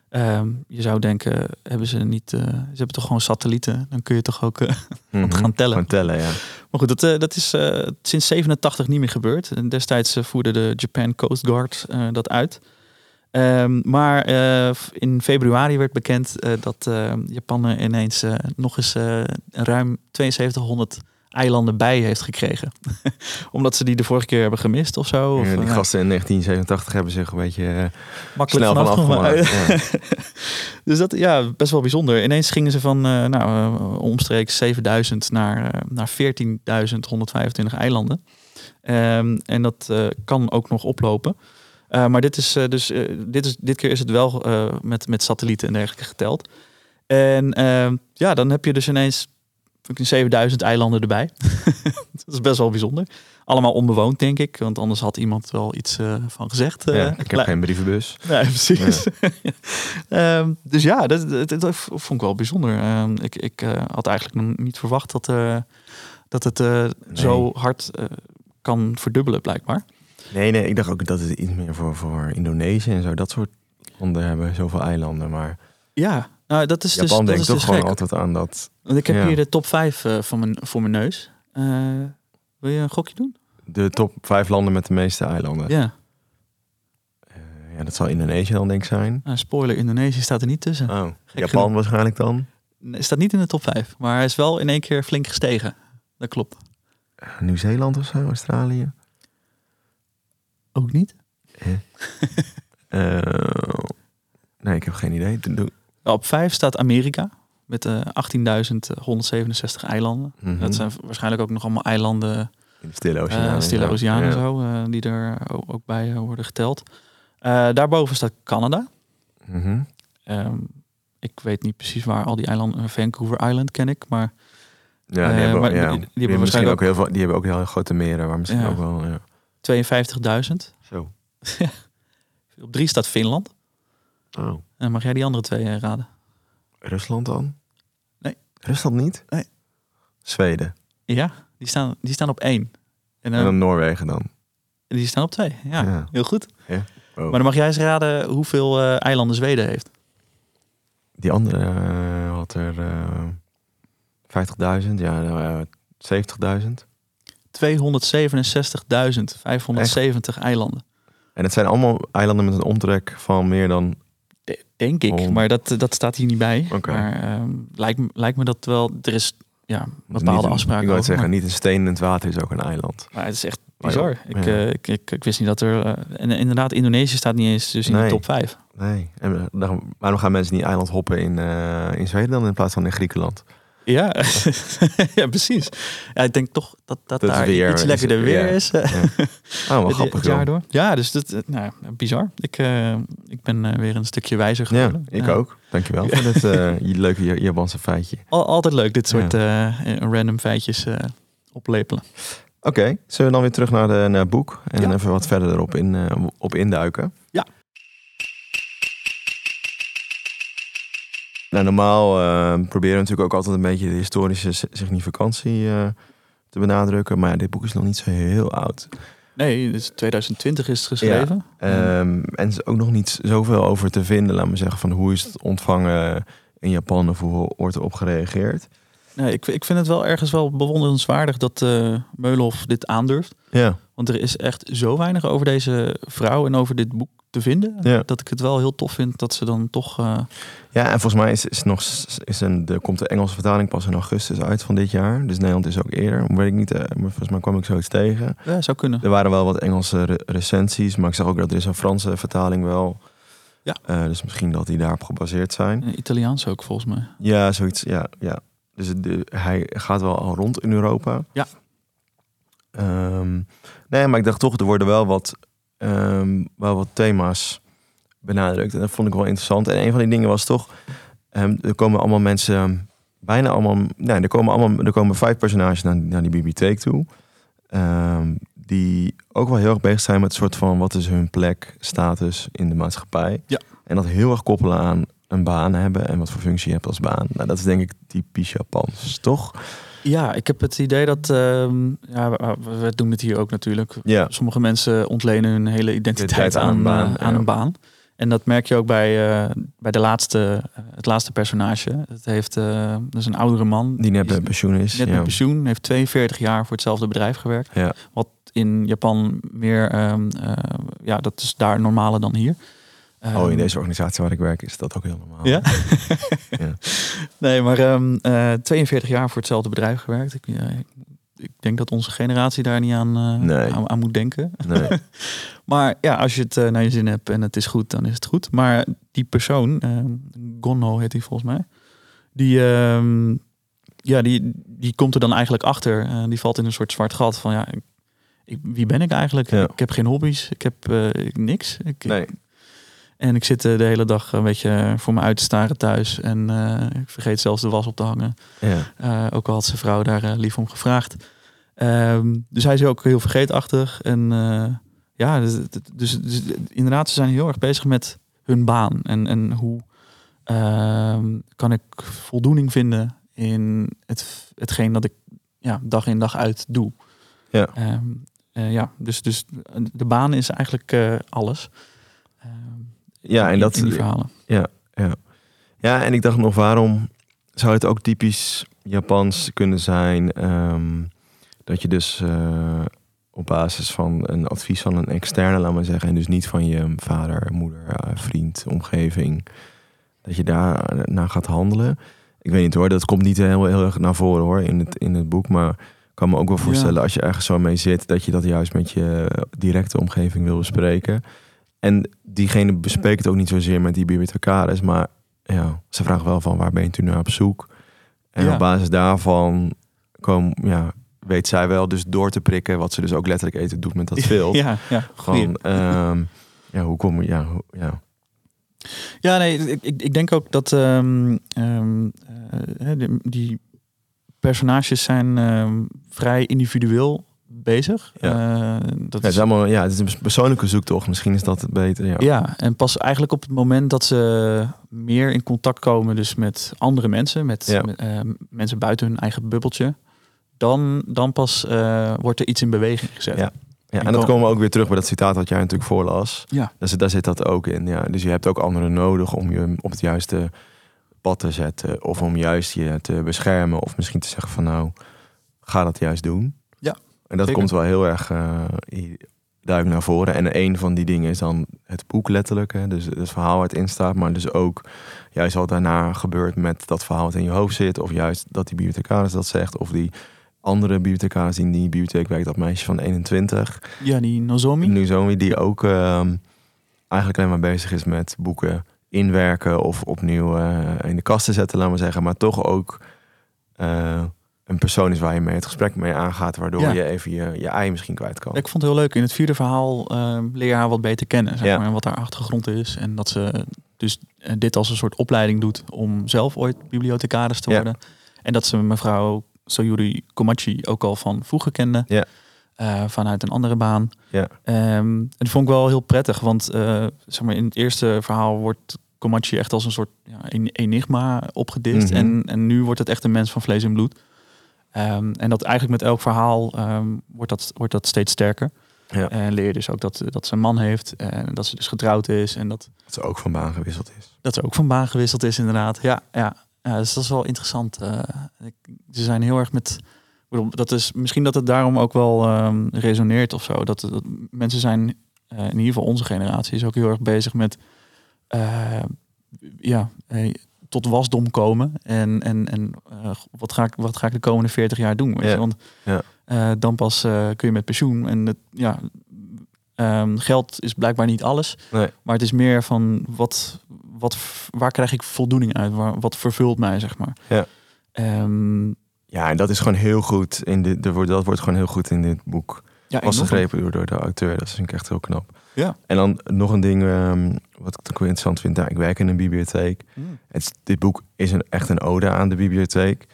Ehm, je zou denken, hebben ze niet... ze hebben toch gewoon satellieten? Dan kun je toch ook... mhm, gaan tellen. Gaan tellen, ja. Maar goed, dat, dat is sinds 87 niet meer gebeurd. En destijds voerde de Japan Coast Guard dat uit. Ehm, maar eh, in februari werd bekend eh, dat eh, Japan er ineens nog eens ruim 7200 eilanden bij heeft gekregen. Omdat ze die de vorige keer hebben gemist of zo. Of, Ja, die gasten in 1987 hebben zich een beetje makkelijk snel vanaf gemaakt. Ja. Dus dat, ja, best wel bijzonder. Ineens gingen ze van nou, omstreeks 7000 naar, naar 14.125 eilanden. Ehm, en dat kan ook nog oplopen. Eh, maar dit, is, eh, dus, eh, dit, is, dit keer is het wel met, met satellieten en dergelijke geteld. En ja, dan heb je dus ineens fucking 7000 eilanden erbij. dat is best wel bijzonder. Allemaal onbewoond, denk ik. Want anders had iemand wel iets van gezegd. Ja, ik heb Klein- geen brievenbus. Nee, precies. Ehm, dus ja, dat, dat, dat vond ik wel bijzonder. Ehm, ik ik had eigenlijk nog niet verwacht dat, dat het zo hard kan verdubbelen, blijkbaar. Nee, nee, ik dacht ook dat het iets meer voor, voor Indonesië en zo. Dat soort landen hebben zoveel eilanden. Maar Ja, nou, dat is dus, Japan dat denkt is toch dus gewoon gek. altijd aan dat... Want ik heb Ja. hier de top 5 eh, van mijn, voor mijn neus. Eh, wil je een gokje doen? De top vijf landen met de meeste eilanden. Ja. Eh, ja, dat zal Indonesië dan denk ik zijn. Nou, spoiler, Indonesië staat er niet tussen. Oh, Japan genoeg. waarschijnlijk dan. Nee, staat niet in de top 5, maar hij is wel in één keer flink gestegen. Dat klopt. Nieuw-Zeeland of zo, Australië. Ook niet? Eh, nee, ik heb geen idee. Doe- doe- Op 5 staat Amerika met eh 18.167 eilanden. Mhm. Dat zijn waarschijnlijk ook nog allemaal eilanden, In de Stille eh Oceaan. Stille ja. Oceaan en zo, eh, die er ook bij eh, worden geteld. Eh, daarboven staat Canada. Mhm. Ehm, ik weet niet precies waar al die eilanden, Vancouver Island ken ik, maar Ja, die Eh, hebben, maar ja, die- die, die hebben hebben misschien waarschijnlijk ook heel veel. Die hebben ook heel grote meren, waar misschien Ja. ook wel. Ja. 52.000. Zo. Op drie staat Finland. Oh. En mag jij die andere twee eh, raden? Rusland dan? Nee. Rusland niet? Nee. Zweden. Ja, die staan, die staan op één. En, eh, En dan Noorwegen dan. die staan op twee. Ja, Ja. heel goed. Ja. Oh. Maar dan mag jij eens raden hoeveel eh, eilanden Zweden heeft. Die andere eh, had er eh 50.000, ja, nou, eh, 70.000. 267.570 eilanden. En het zijn allemaal eilanden met een omtrek van meer dan De- denk ik, maar dat, dat staat hier niet bij. Maar ehm, lijkt, me- lijkt me dat wel. Er is ja, bepaalde een- afspraken. Ik wil het zeggen, maar- niet een steen in het water is ook een eiland. Maar het is echt ja, bizar. Ik, eh, ik, ik, ik wist niet dat er... eh, en inderdaad, Indonesië staat niet eens dus in de top 5. Nee. En eh, daarom- waarom gaan mensen niet eiland hoppen in, in Zweden dan in plaats van in Griekenland? Ja, ja precies. Ja, ik denk toch dat, dat, Dat daar weer iets is- lekkerder ja. weer is. Ja. Oh, wel het, grappig. het jaar joh. door. Ja, dus dat, eh, nou, bizar. Ik, eh, ik ben eh, weer een stukje wijzer Ja, geworden. ik Ja. ook. Dankjewel voor dit je leuke Ja- Japanse feitje. Al, altijd leuk, dit soort random feitjes oplepelen. Oké, zullen we dan weer terug naar, de, naar het boek en even wat verder erop in, op induiken? Ja. Nou, normaal eh, proberen we natuurlijk ook altijd een beetje de historische si- significantie eh, te benadrukken. Maar dit boek is nog niet zo heel oud. Nee, dus 2020 is het geschreven. Ehm, en er is ook nog niet zoveel over te vinden, laat me zeggen, van hoe is het ontvangen in Japan of hoe wordt erop gereageerd. Nee, ik, ik vind het wel ergens wel bewonderenswaardig dat Meulhof dit aandurft. Ja, Want er is echt zo weinig over deze vrouw en over dit boek te vinden. Ja. Dat ik het wel heel tof vind dat ze dan toch... eh, ja en volgens mij is, is nog, is een, de, komt de Engelse vertaling pas in augustus uit van dit jaar. Dus Nederland is ook eerder. Weet ik niet, eh, maar volgens mij kwam ik zoiets tegen. ja, zou kunnen. Er waren wel wat Engelse re- recensies, maar ik zag ook dat er is een Franse vertaling wel. Ja. Dus misschien dat die daarop gebaseerd zijn. En Italiaans ook volgens mij. Ja, zoiets. Ja, ja. Dus het- de, hij gaat wel al rond in Europa. Ja. Ehm, nee, maar ik dacht toch, er worden wel wat, ehm, wel wat thema's benadrukt. En dat vond ik wel interessant. En een van die dingen was toch, ehm, er komen allemaal mensen, bijna allemaal, nee, er komen allemaal, er komen vijf personages naar, naar die bibliotheek toe. Die ook wel heel erg bezig zijn met een soort van wat is hun plek, status in de maatschappij. Ja. En dat heel erg koppelen aan een baan hebben en wat voor functie je hebt als baan. Nou, dat is denk ik typisch Japans, toch? Ja, ik heb het idee dat... ehm, ja, we, doen het hier ook natuurlijk. Ja. Sommige mensen ontlenen hun hele identiteit aan aan, een baan, eh, aan ja. een baan. En dat merk je ook bij, eh, bij de laatste, eh, het laatste personage. Het heeft, eh dat is een oudere man. Die net met pensioen is. net ja. met pensioen. Heeft 42 jaar voor hetzelfde bedrijf gewerkt. Ja. Wat in Japan meer, ehm, eh, ja, dat is daar normaler dan hier. Oh, Ehm, in deze organisatie waar ik werk is dat ook heel normaal. Ja? Ja. Nee, maar ehm, eh, 42 jaar voor hetzelfde bedrijf gewerkt. Ik, eh, ik, denk dat onze generatie daar niet aan, eh, Nee. aan, aan moet denken. Nee. Maar ja, als je het eh, naar je zin hebt en het is goed, dan is het goed. Maar die persoon, ehm Gonno heet hij volgens mij, die, ehm, ja, die, die komt er dan eigenlijk achter. Eh, die valt in een soort zwart gat van ja, ik, wie ben ik eigenlijk? Ja. Ik heb geen hobby's, ik heb eh, ik- niks. Ik, nee. En ik zit eh, de hele dag een beetje voor me uit te staren thuis. En eh, ik vergeet zelfs de was op te hangen. Ja. Eh, ook al had zijn vrouw daar eh, lief om gevraagd. Ehm, dus hij is ook heel vergeetachtig. En eh, ja, dus, dus, dus inderdaad, ze zijn heel erg bezig met hun baan. En, en hoe ehm, kan ik voldoening vinden in het, hetgeen dat ik ja, dag in dag uit doe. Ja. Ehm, eh, ja, dus, dus de baan is eigenlijk eh, alles. Ja, en dat in die verhalen. Ja, en ik dacht nog, waarom zou het ook typisch Japans kunnen zijn ehm, dat je dus eh, op basis van een advies van een externe, laat maar zeggen, en dus niet van je vader, moeder, eh, vriend, omgeving, dat je daar naar gaat handelen. Ik weet niet hoor, dat komt niet heel, heel erg naar voren hoor in het, in het boek, maar ik kan me ook wel Ja. voorstellen als je ergens zo mee zit, dat je dat juist met je directe omgeving wil bespreken. En diegene bespreekt het ook niet zozeer met die bibliothecaris, maar ja, ze vragen wel van waar ben je toen naar op zoek? En Ja. op basis daarvan kom, ja, weet zij wel dus door te prikken, wat ze dus ook letterlijk eten doet met dat veel. Ja, ja. Van, ehm, ja, hoe kom je, ja, hoe- ja. Ja, nee, ik, ik, denk ook dat ehm, ehm, eh, die, die personages zijn ehm, vrij individueel bezig. Ja. Eh, dat Ja, is, allemaal, ja, het is een persoonlijke zoektocht. Misschien is dat het beter. Ja. ja, en pas eigenlijk op het moment dat ze meer in contact komen dus met andere mensen, met, Ja. met, eh, mensen buiten hun eigen bubbeltje, dan, dan pas eh, wordt er iets in beweging gezet. Ja. Ja, en dat komen we ook weer terug bij dat citaat wat jij natuurlijk voorlas. Ja. Dus daar zit dat ook in. Ja. Dus je hebt ook anderen nodig om je op het juiste pad te zetten. Of om juist je te beschermen. Of misschien te zeggen van nou, ga dat juist doen. En dat zeker. komt wel heel erg eh, i- duikt naar voren. En een van die dingen is dan het boek letterlijk. Hè? Dus het verhaal waar het in staat. Maar dus ook juist wat daarna gebeurt met dat verhaal wat in je hoofd zit. Of juist dat die bibliothecaris dat zegt. Of die andere bibliothecaris die in die bibliotheek werkt. Dat meisje van 21. Ja, die Nozomi. Nozomi die ook ehm, eigenlijk alleen maar bezig is met boeken inwerken. Of opnieuw uh, in de kast te zetten, laten we zeggen. Maar toch ook... Uh, een persoon is waar je mee het gesprek mee aangaat, waardoor Ja. je even je, je ei misschien kwijt kan. Ik vond het heel leuk. In het vierde verhaal eh, leer je haar wat beter kennen. Zeg Ja. maar, en wat haar achtergrond is. En dat ze dus eh, dit als een soort opleiding doet om zelf ooit bibliothecaris te Ja. worden. En dat ze mevrouw Sayuri Komachi ook al van vroeger kende. Ja. Eh, vanuit een andere baan. Ja. Ehm, en dat vond ik wel heel prettig. Want eh, zeg maar, in het eerste verhaal wordt Komachi echt als een soort ja, en- enigma opgedist. Mhm. en, en nu wordt het echt een mens van vlees en bloed. Ehm, en dat eigenlijk met elk verhaal ehm, wordt, dat, wordt dat steeds sterker. Ja. En leer je dus ook dat, dat ze een man heeft. En dat ze dus getrouwd is. En dat, Dat ze ook van baan gewisseld is. dat ze ook van baan gewisseld is inderdaad. Ja, ja. ja dus dat is wel interessant. Eh, ik- ze zijn heel erg met... Dat is, misschien dat het daarom ook wel ehm, resoneert of zo. Dat, dat mensen zijn, eh, in ieder geval onze generatie, is ook heel erg bezig met... eh, ja, eh, tot wasdom komen. En, en, en eh, wat, ga ik, wat ga ik de komende 40 jaar doen? Weet Ja. je? Want Ja. eh, dan pas eh, kun je met pensioen. En het, ja, ehm, geld is blijkbaar niet alles. Nee. Maar het is meer van wat, wat, waar krijg ik voldoening uit? Waar, wat vervult mij, zeg maar. Ja. Ehm, Ja, en dat is gewoon heel goed. In dit, wordt, dat wordt gewoon heel goed in dit boek ja, enorm. vastgegrepen door, door de auteur. Dat vind ik echt heel knap. Ja. En dan nog een ding ehm, wat ik ook wel interessant vind. Nou, ik werk in een bibliotheek. Mm. Het, is- dit boek is een, echt een ode aan de bibliotheek.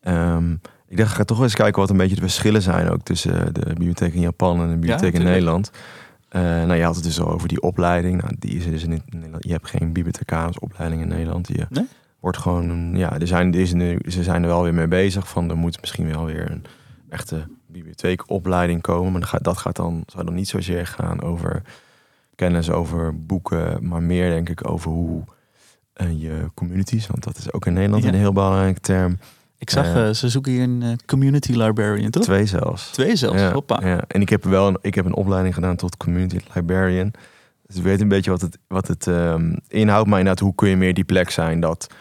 Ehm, ik dacht, ik ga toch eens kijken wat een beetje de verschillen zijn ook tussen de bibliotheek in Japan en de bibliotheek in. Nederland. Eh, nou, je had het dus al over die opleiding. Nou, die is dus in Nederland. Je hebt geen bibliothecarisopleiding in Nederland. Je Nee? wordt gewoon, ja, er zijn, er is nu, ze zijn er wel weer mee bezig. Van er moet misschien wel weer een echte bibliotheekopleiding komen. Maar dat gaat, dat gaat dan, zou dan niet zozeer gaan over kennis over boeken, maar meer denk ik over hoe eh, je communities, want dat is ook in Nederland Ja. een heel belangrijke term. Ik zag, Ja. eh, ze zoeken hier een eh, community librarian, toch? Twee zelfs. Twee zelfs, Ja, hoppa. ja. En ik heb wel een, ik heb een opleiding gedaan tot community librarian. Dus ik weet een beetje wat het, wat het ehm, inhoudt. Maar inderdaad, hoe kun je meer die plek zijn dat eh,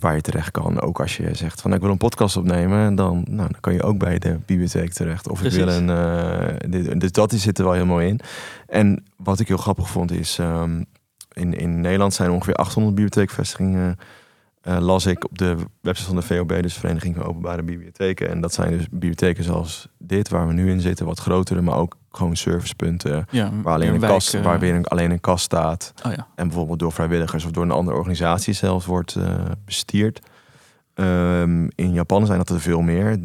waar je terecht kan. Ook als je zegt van ik wil een podcast opnemen, dan, nou, dan kan je ook bij de bibliotheek terecht. Of ik wil Precies. een. eh, dus dat zit er wel heel mooi in. En wat ik heel grappig vond is. ehm, in, in Nederland zijn er ongeveer 800 bibliotheekvestigingen. Eh, las ik op de website van de VOB, dus Vereniging van Openbare Bibliotheken. En dat zijn dus bibliotheken zoals dit, waar we nu in zitten, wat grotere, maar ook gewoon servicepunten. Ja, Waar alleen, een wijk, kast, eh, waar weer een, alleen een kast staat. Oh ja. En bijvoorbeeld door vrijwilligers of door een andere organisatie zelfs wordt eh, bestierd. Ehm, in Japan zijn dat er veel meer.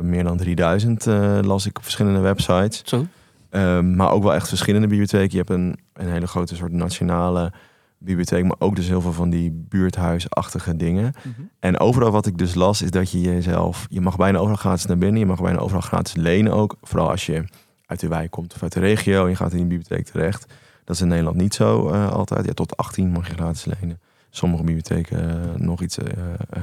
Meer dan 3000 eh, las ik op verschillende websites. Zo. Ehm, maar ook wel echt verschillende bibliotheken. Je hebt een, een hele grote soort nationale bibliotheek, maar ook dus heel veel van die buurthuisachtige dingen. En overal wat ik dus las, is dat je jezelf, je mag bijna overal gratis naar binnen, je mag bijna overal gratis lenen ook. Vooral als je uit de wijk komt of uit de regio en je gaat in die bibliotheek terecht. Dat is in Nederland niet zo eh, altijd. Ja, tot 18 mag je gratis lenen. Sommige bibliotheken eh, nog iets, eh,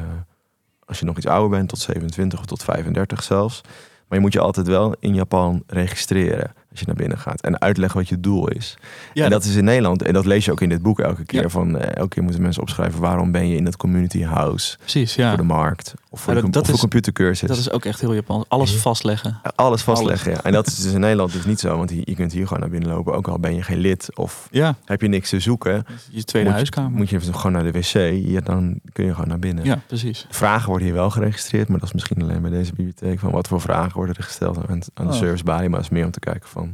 als je nog iets ouder bent, tot 27 of tot 35 zelfs. Maar je moet je altijd wel in Japan registreren als je naar binnen gaat. En uitleggen wat je doel is. Ja, en dat is in Nederland, en dat lees je ook in dit boek elke keer. Ja. Van, eh, elke keer moeten mensen opschrijven waarom ben je in dat community house precies. Ja. voor de markt. Of voor, Ja, de, dat- dat of voor is- computercursus. Dat is ook echt heel Japans. Alles Ja. vastleggen. Alles vastleggen. Ja. En dat is dus in Nederland dus niet zo. Want je, je kunt hier gewoon naar binnen lopen. Ook al ben je geen lid of Ja, heb je niks te zoeken. je tweede moet, huiskamer. Moet je even gewoon naar de wc. Ja, dan kun je gewoon naar binnen. ja, precies. Vragen worden hier wel geregistreerd. Maar dat is misschien alleen bij deze bibliotheek. Van wat voor vragen worden er gesteld aan, aan de Oh. servicebalie. Maar dat is meer om te kijken van...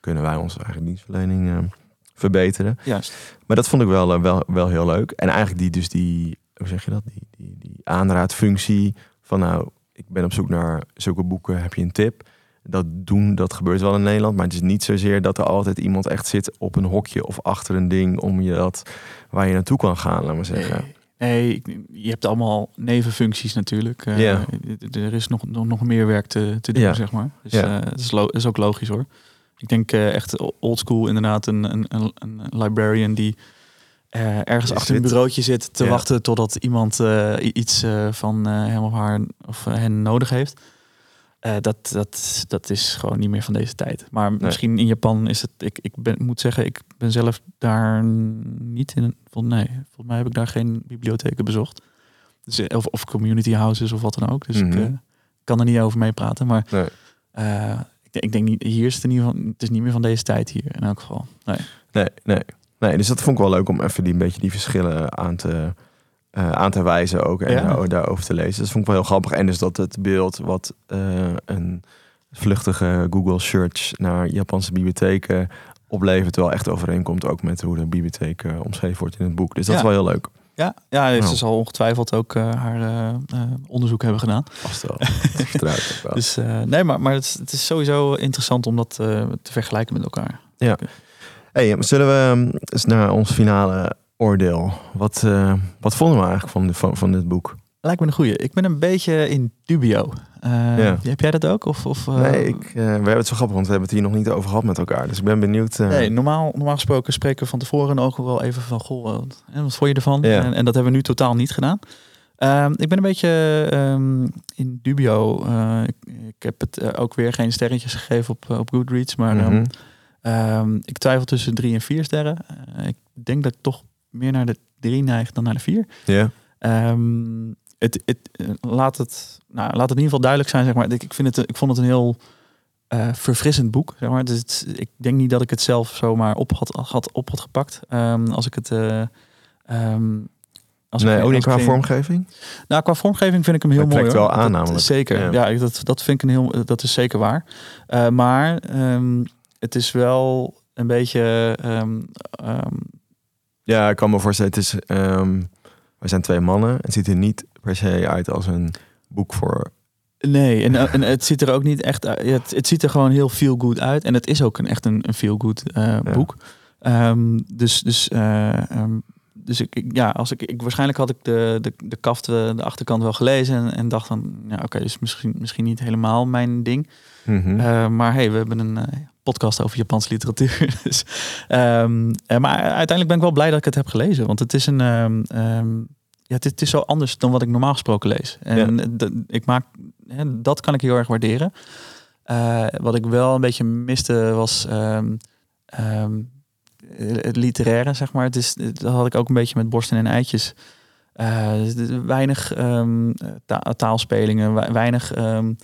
Kunnen wij onze eigen dienstverlening eh, verbeteren? Juist. Maar dat vond ik wel, eh, wel, wel heel leuk. En eigenlijk die, dus die, hoe zeg je dat? Die, die, die aanraadfunctie van nou, ik ben op zoek naar zulke boeken, heb je een tip? Dat doen, dat gebeurt wel in Nederland. Maar het is niet zozeer dat er altijd iemand echt zit op een hokje of achter een ding om je dat waar je naartoe kan gaan, laat maar zeggen. Nee, je hebt allemaal nevenfuncties natuurlijk. Ja. d- Er is nog, nog, nog meer werk te, te doen, zeg maar. Dus Ja. eh, dat, is is ook logisch hoor. Ik denk eh, echt oldschool inderdaad een, een, een, een librarian die eh, ergens achter een bureautje zit te Ja. wachten totdat iemand eh, iets van hem of haar of hen nodig heeft. dat, dat, dat is gewoon niet meer van deze tijd. Maar misschien in Japan is het. Ik, ik ben, moet zeggen, ik ben zelf daar niet in. Vol, nee, volgens mij heb ik daar geen bibliotheken bezocht. Dus, of, of community houses of wat dan ook. Dus ik Mhm. kan er niet over meepraten. Maar Nee. Ik, denk- ik denk niet, hier is het in ieder geval. Het is niet meer van deze tijd hier in elk geval. Nee. Nee, nee. nee, dus dat vond ik wel leuk om even die, een beetje die verschillen aan te, eh, aan te wijzen ook. En Ja. daar- daarover te lezen. Dat vond ik wel heel grappig. En dus dat het beeld wat eh, een vluchtige Google search naar Japanse bibliotheken oplevert wel echt overeenkomt ook met hoe de bibliotheek eh, omschreven wordt in het boek. Dus dat Ja. is wel heel leuk. Ja, ja ze Nou. zal ongetwijfeld ook eh, haar eh, eh, onderzoek hebben gedaan. Vast wel. Wel. Dus nee, maar, maar het, is, het is sowieso interessant om dat te vergelijken met elkaar. Hey, maar zullen we um, eens naar ons finale oordeel? Wat, wat vonden we eigenlijk van, de, van, van dit boek? Lijkt me een goeie. Ik ben een beetje in dubio. Eh, Ja. Heb jij dat ook? Of, of, eh, nee, ik, eh, we hebben het zo grappig, want we hebben het hier nog niet over gehad met elkaar. Dus ik ben benieuwd. Nee, normaal, normaal gesproken spreken we van tevoren ook wel even van... Goh, wat, wat vond je ervan? Ja. En, en dat hebben we nu totaal niet gedaan. Ehm, ik ben een beetje ehm, in dubio. Ik, ik heb het ook weer geen sterretjes gegeven op, op Goodreads. Maar ehm, mhm. Ik twijfel tussen drie en vier sterren. Ik denk dat ik toch meer naar de drie neig dan naar de vier. Ja. Het, het, eh, laat, het, nou, laat het in ieder geval duidelijk zijn. Zeg maar. ik, ik, vind het, ik vond het een heel eh, verfrissend boek. Zeg maar. dus het, ik denk niet dat ik het zelf zomaar op had, had, op had gepakt. Ehm, als ik het. eh, ehm, als Nee, ik, ook niet qua vormgeving? nou, qua vormgeving vind ik hem heel mooi. trekt wel aan Dat-. Zeker, Ja. ja, dat, dat vind ik een heel, dat is zeker waar. Eh, maar ehm, het is wel een beetje. Ja, ik kan me voorstellen. Het is, we zijn twee mannen. Het ziet er niet per se uit als een boek voor... nee, en, en het ziet er ook niet echt uit. Het, het ziet er gewoon heel feel good uit. En het is ook een, echt een, een feel good boek. Ehm, dus, dus, eh, ehm, dus ik, ik- ja, als ik, ik waarschijnlijk had ik de, de, de kaft, eh, de achterkant wel gelezen en, en dacht van, ja, oké, dus misschien, misschien niet helemaal mijn ding. Mhm. Uh, maar hey, we hebben een podcast over Japanse literatuur. dus, um, uh, maar uiteindelijk ben ik wel blij dat ik het heb gelezen. Want het is een. Ja, het, het, is zo anders dan wat ik normaal gesproken lees. En ja. ik maak, hè, dat kan ik heel erg waarderen. Uh, wat ik wel een beetje miste was ehm, het literaire, zeg maar. Het is, dat had ik ook een beetje met borsten en eitjes. Uh, weinig um, ta taalspelingen, weinig um,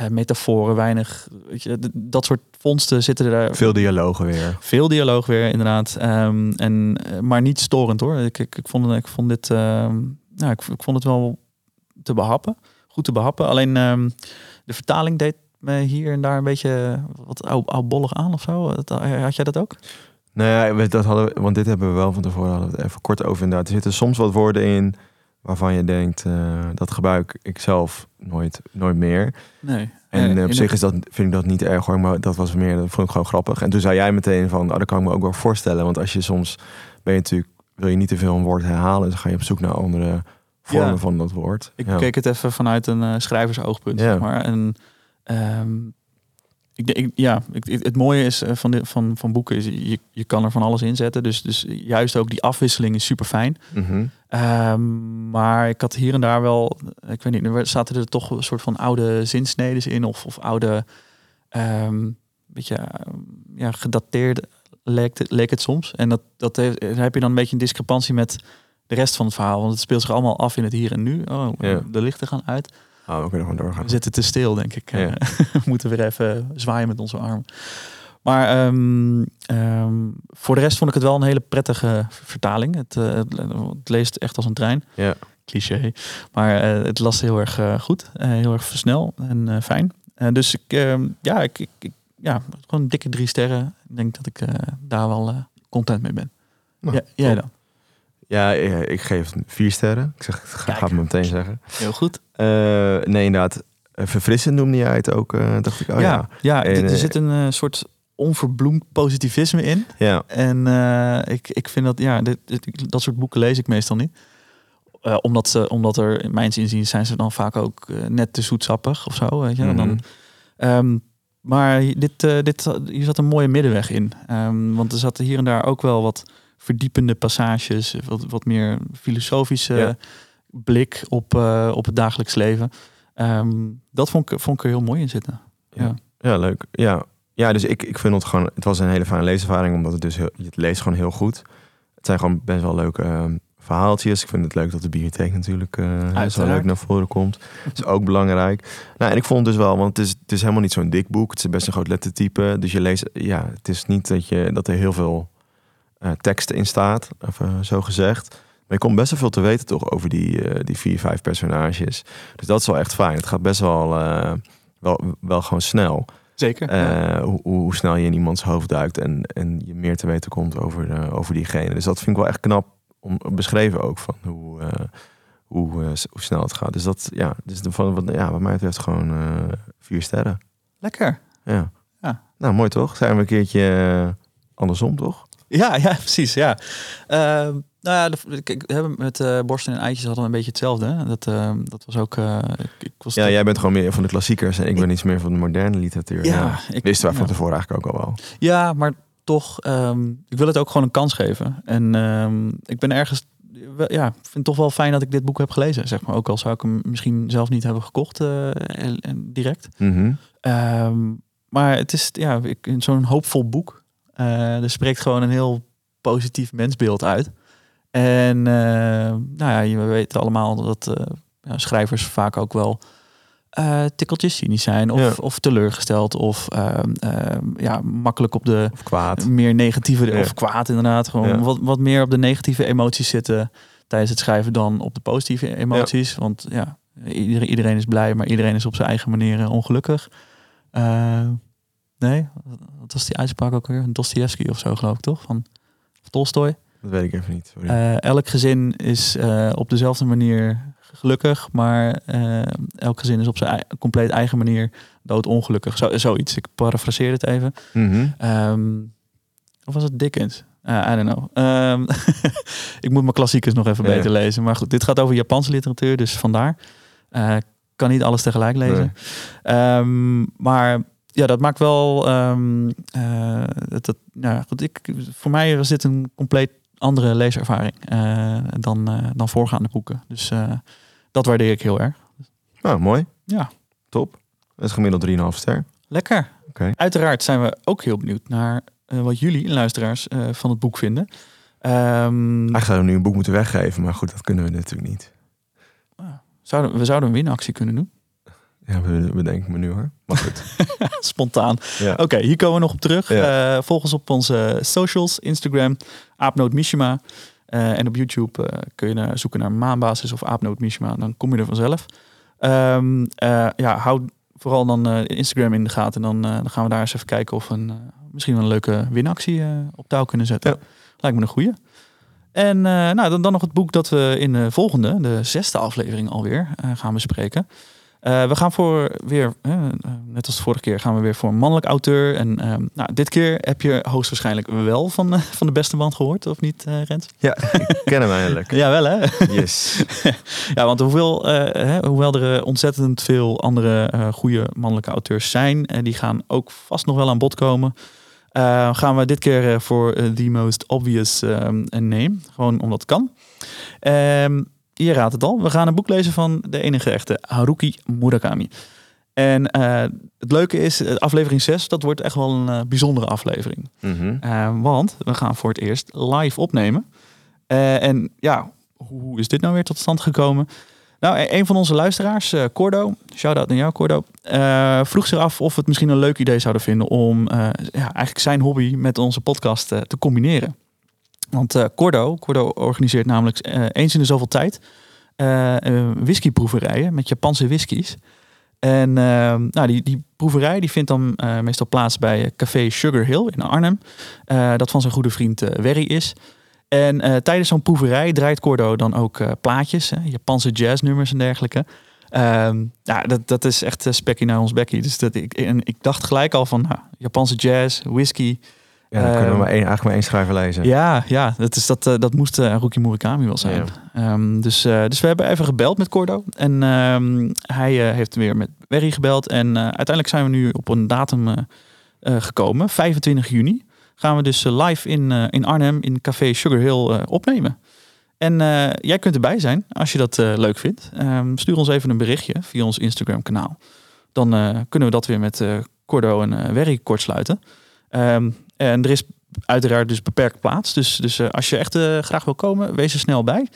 uh, metaforen, weinig. Weet je, dat soort vondsten zitten er. Veel dialogen weer. Veel dialoog weer, inderdaad. Um, en, maar niet storend hoor. Ik, ik, ik, vond, ik vond dit. nou, ik, ik, vond het wel te behappen. Goed te behappen. Alleen de vertaling deed me hier en daar een beetje wat oudbollig aan of zo. Had jij dat ook? Nou ja, dat hadden we, want dit hebben we wel van tevoren hadden we het even kort over inderdaad. Er zitten soms wat woorden in waarvan je denkt, uh, dat gebruik ik zelf nooit, nooit meer. Nee. En uh, op zich is dat, vind ik dat niet erg hoor, maar dat was meer, dat vond ik gewoon grappig. En toen zei jij meteen van, oh, dat kan ik me ook wel voorstellen. Want als je soms, ben je natuurlijk, wil je niet te veel een woord herhalen, dus ga je op zoek naar andere vormen ja. van dat woord. Ik ja. keek het even vanuit een uh, schrijversoogpunt, ja. zeg maar. En um, ik, ik, ja, ik, het mooie is eh, van, de, van, van boeken is je, je kan er van alles in zetten. Dus, dus juist ook die afwisseling is super fijn. Mm -hmm. um, maar ik had hier en daar wel, ik weet niet, er zaten er toch een soort van oude zinsneden in of, of oude, um, beetje ja, gedateerd leek, het, leek het soms. En dat, dat heeft, heb je dan een beetje een discrepantie met de rest van het verhaal. Want het speelt zich allemaal af in het hier en nu. Oh, de lichten gaan uit. Oh, we kunnen gewoon doorgaan. We zitten te stil, denk ik. Ja. we moeten weer even zwaaien met onze armen. Maar um, um, voor de rest vond ik het wel een hele prettige vertaling. Het, uh, het, het leest echt als een trein. Ja. Cliché. Maar uh, het las heel erg uh, goed. heel erg snel en fijn. dus ik, ja, ik, ik, ik, ja, gewoon dikke drie sterren. Ik denk dat ik daar wel content mee ben. Nou, ja, jij dan? Ja, ik geef vier sterren. Ik zeg, ga, het meteen zeggen. Heel goed. Uh, nee, inderdaad. Verfrissend noemde jij het ook, uh, dacht ik. Oh, ja, ja. ja en, er zit een uh, soort onverbloemd positivisme in. Ja. En ik, ik vind dat, ja, dit, dit, dat soort boeken lees ik meestal niet. omdat, ze, omdat er, in mijn zin zijn ze dan vaak ook net te zoetsappig of zo. Weet je? Mhm. Mm -hmm. dan, um, maar dit, dit, hier zat een mooie middenweg in. Um, want er zaten hier en daar ook wel wat verdiepende passages, wat, wat meer filosofische ja. blik op, uh, op het dagelijks leven. Ehm, dat vond ik, vond ik er heel mooi in zitten. Ja. Ja, leuk. Ja, ja dus ik, ik vind het gewoon... Het was een hele fijne leeservaring, omdat het dus heel, je het leest gewoon heel goed. Het zijn gewoon best wel leuke ehm, verhaaltjes. Ik vind het leuk dat de bibliotheek natuurlijk eh zo leuk naar voren komt. Dat is ook belangrijk. Nou, en ik vond het dus wel, want het is, het is helemaal niet zo'n dik boek. Het is best een groot lettertype. Dus je leest, ja, het is niet dat, je, dat er heel veel eh, teksten in staat, of, eh, zo gezegd. Maar je komt best wel veel te weten toch over die, eh, die vier, vijf personages. Dus dat is wel echt fijn. Het gaat best wel, wel, wel gewoon snel. Zeker. Hoe, hoe snel je in iemands hoofd duikt en, en je meer te weten komt over, over diegene. Dus dat vind ik wel echt knap om beschreven ook van hoe, hoe, hoe snel het gaat. Dus dat, ja, dus van, wat, ja, wat mij betreft gewoon vier sterren. Lekker. Ja. Ja. Nou, mooi toch? Zijn we een keertje andersom, toch? Ja, ja, precies. Ja. Ehm, nou ja, kijk, met eh borsten en eitjes hadden we een beetje hetzelfde. Hè? Dat, ehm, dat was ook. eh, ik, ik was Ja, jij bent gewoon meer van de klassiekers en ik ben iets meer van de moderne literatuur. Ja, ik- Wisten wij van ja. tevoren eigenlijk ook al wel. Ja, maar toch, ehm, ik wil het ook gewoon een kans geven. En ik ben ergens, ja, vind het toch wel fijn dat ik dit boek heb gelezen. Zeg maar. Ook al zou ik hem misschien zelf niet hebben gekocht en- en direct. Mhm. Maar het is ja, zo'n hoopvol boek. Eh er spreekt gewoon een heel positief mensbeeld uit. En eh, nou ja, je weet allemaal dat eh, schrijvers vaak ook wel tikkeltjes cynisch zijn. Of, Ja. of teleurgesteld. Of ehm, ehm, ja, makkelijk op de Of kwaad. meer negatieve Ja. of kwaad inderdaad. Gewoon Ja. wat, wat meer op de negatieve emoties zitten tijdens het schrijven dan op de positieve emoties. Want ja, iedereen, iedereen is blij, maar iedereen is op zijn eigen manier ongelukkig. Nee, wat was die uitspraak ook weer? Dostoevsky of zo geloof ik toch? Van of Tolstoy. Dat weet ik even niet. Sorry. Eh, elk gezin is eh, op dezelfde manier gelukkig, maar eh, elk gezin is op zijn ei- compleet eigen manier doodongelukkig. Zo, zoiets. Ik parafraseer het even. Mhm. Ehm, of was het Dickens? Uh, I don't know. Ehm, ik moet mijn klassiekers nog even Ja. beter lezen. Maar goed, dit gaat over Japanse literatuur, dus vandaar. Eh, kan niet alles tegelijk lezen. Ehm, maar ja, dat maakt wel. ehm, eh, dat, ja, goed, ik, voor mij dit een compleet andere leeservaring eh, dan, eh, dan voorgaande boeken. Dus dat waardeer ik heel erg. Nou, mooi. Ja. Top. Dat is gemiddeld 3,5 ster. Lekker. Oké. Uiteraard zijn we ook heel benieuwd naar wat jullie, luisteraars, van het boek vinden. Ehm, Eigenlijk zouden we nu een boek moeten weggeven, maar goed, dat kunnen we natuurlijk niet. zouden, we zouden een winactie kunnen doen. Ja, we bedenken me nu hoor. Maar goed. Spontaan. Ja. Oké, hier komen we nog op terug. Ja. Eh, volg ons op onze socials, Instagram, Aapnoot Mishima. Eh, en op YouTube eh, kun je naar- zoeken naar Maanbasis of Aapnoot Mishima. Dan kom je er vanzelf. Eh, ja, hou vooral dan eh, Instagram in de gaten. Dan, eh, dan gaan we daar eens even kijken of we een, eh, misschien wel een leuke winactie eh, op touw kunnen zetten. Ja. Lijkt me een goeie. En eh, nou, dan, dan nog het boek dat we in de volgende, de zesde aflevering alweer, eh, gaan bespreken. Eh, we gaan voor weer, eh, eh, net als vorige keer, gaan we weer voor een mannelijk auteur. En ehm, nou, dit keer heb je hoogstwaarschijnlijk wel van, eh, van de beste band gehoord, of niet, eh Rens? Ja, ik ken hem eindelijk. Ja, wel hè? Yes. Ja, want hoewel, eh, hè, hoewel er eh, ontzettend veel andere eh goede mannelijke auteurs zijn, en die gaan ook vast nog wel aan bod komen, eh, gaan we dit keer eh, voor eh, the most obvious name. Gewoon omdat het kan. Ehm, je raadt het al. We gaan een boek lezen van de enige echte Haruki Murakami. En eh, het leuke is, eh, aflevering 6, dat wordt echt wel een eh, bijzondere aflevering. Mhm. Want we gaan voor het eerst live opnemen. En ja, hoe is dit nou weer tot stand gekomen? Nou, e- een van onze luisteraars, Cordo, shout-out naar jou Cordo, vroeg zich af of we het misschien een leuk idee zouden vinden om ja, eigenlijk zijn hobby met onze podcast te combineren. Want eh, Cordo, Cordo organiseert namelijk eh, eens in de zoveel tijd eh, whiskyproeverijen met Japanse whiskies. En eh, nou, die, die proeverij die vindt dan meestal plaats bij Café Sugar Hill in Arnhem. Dat van zijn goede vriend Werry is. En tijdens zo'n proeverij draait Cordo dan ook plaatjes, hè, Japanse jazznummers en dergelijke. Ehm, ja, dat, dat is echt uh, spekkie naar ons bekkie. Dus dat, ik, en ik dacht gelijk al van nou, Japanse jazz, whisky. Ja, dan kunnen we Ehm, maar één, eigenlijk maar één schrijver lezen. Ja, ja dat, is, dat, eh, dat moest uh, Haruki Murakami wel zijn. Ehm, dus, uh, dus we hebben even gebeld met Cordo. En um, hij heeft weer met Werry gebeld. En uiteindelijk zijn we nu op een datum gekomen. 25 juni gaan we dus live in, in Arnhem in Café Sugar Hill opnemen. En eh, jij kunt erbij zijn als je dat eh, leuk vindt. Ehm, stuur ons even een berichtje via ons Instagram kanaal. Dan eh, kunnen we dat weer met eh Cordo en Werry kortsluiten. Ehm, en er is uiteraard dus beperkt plaats. Dus, dus eh, als je echt eh, graag wil komen, wees er snel bij.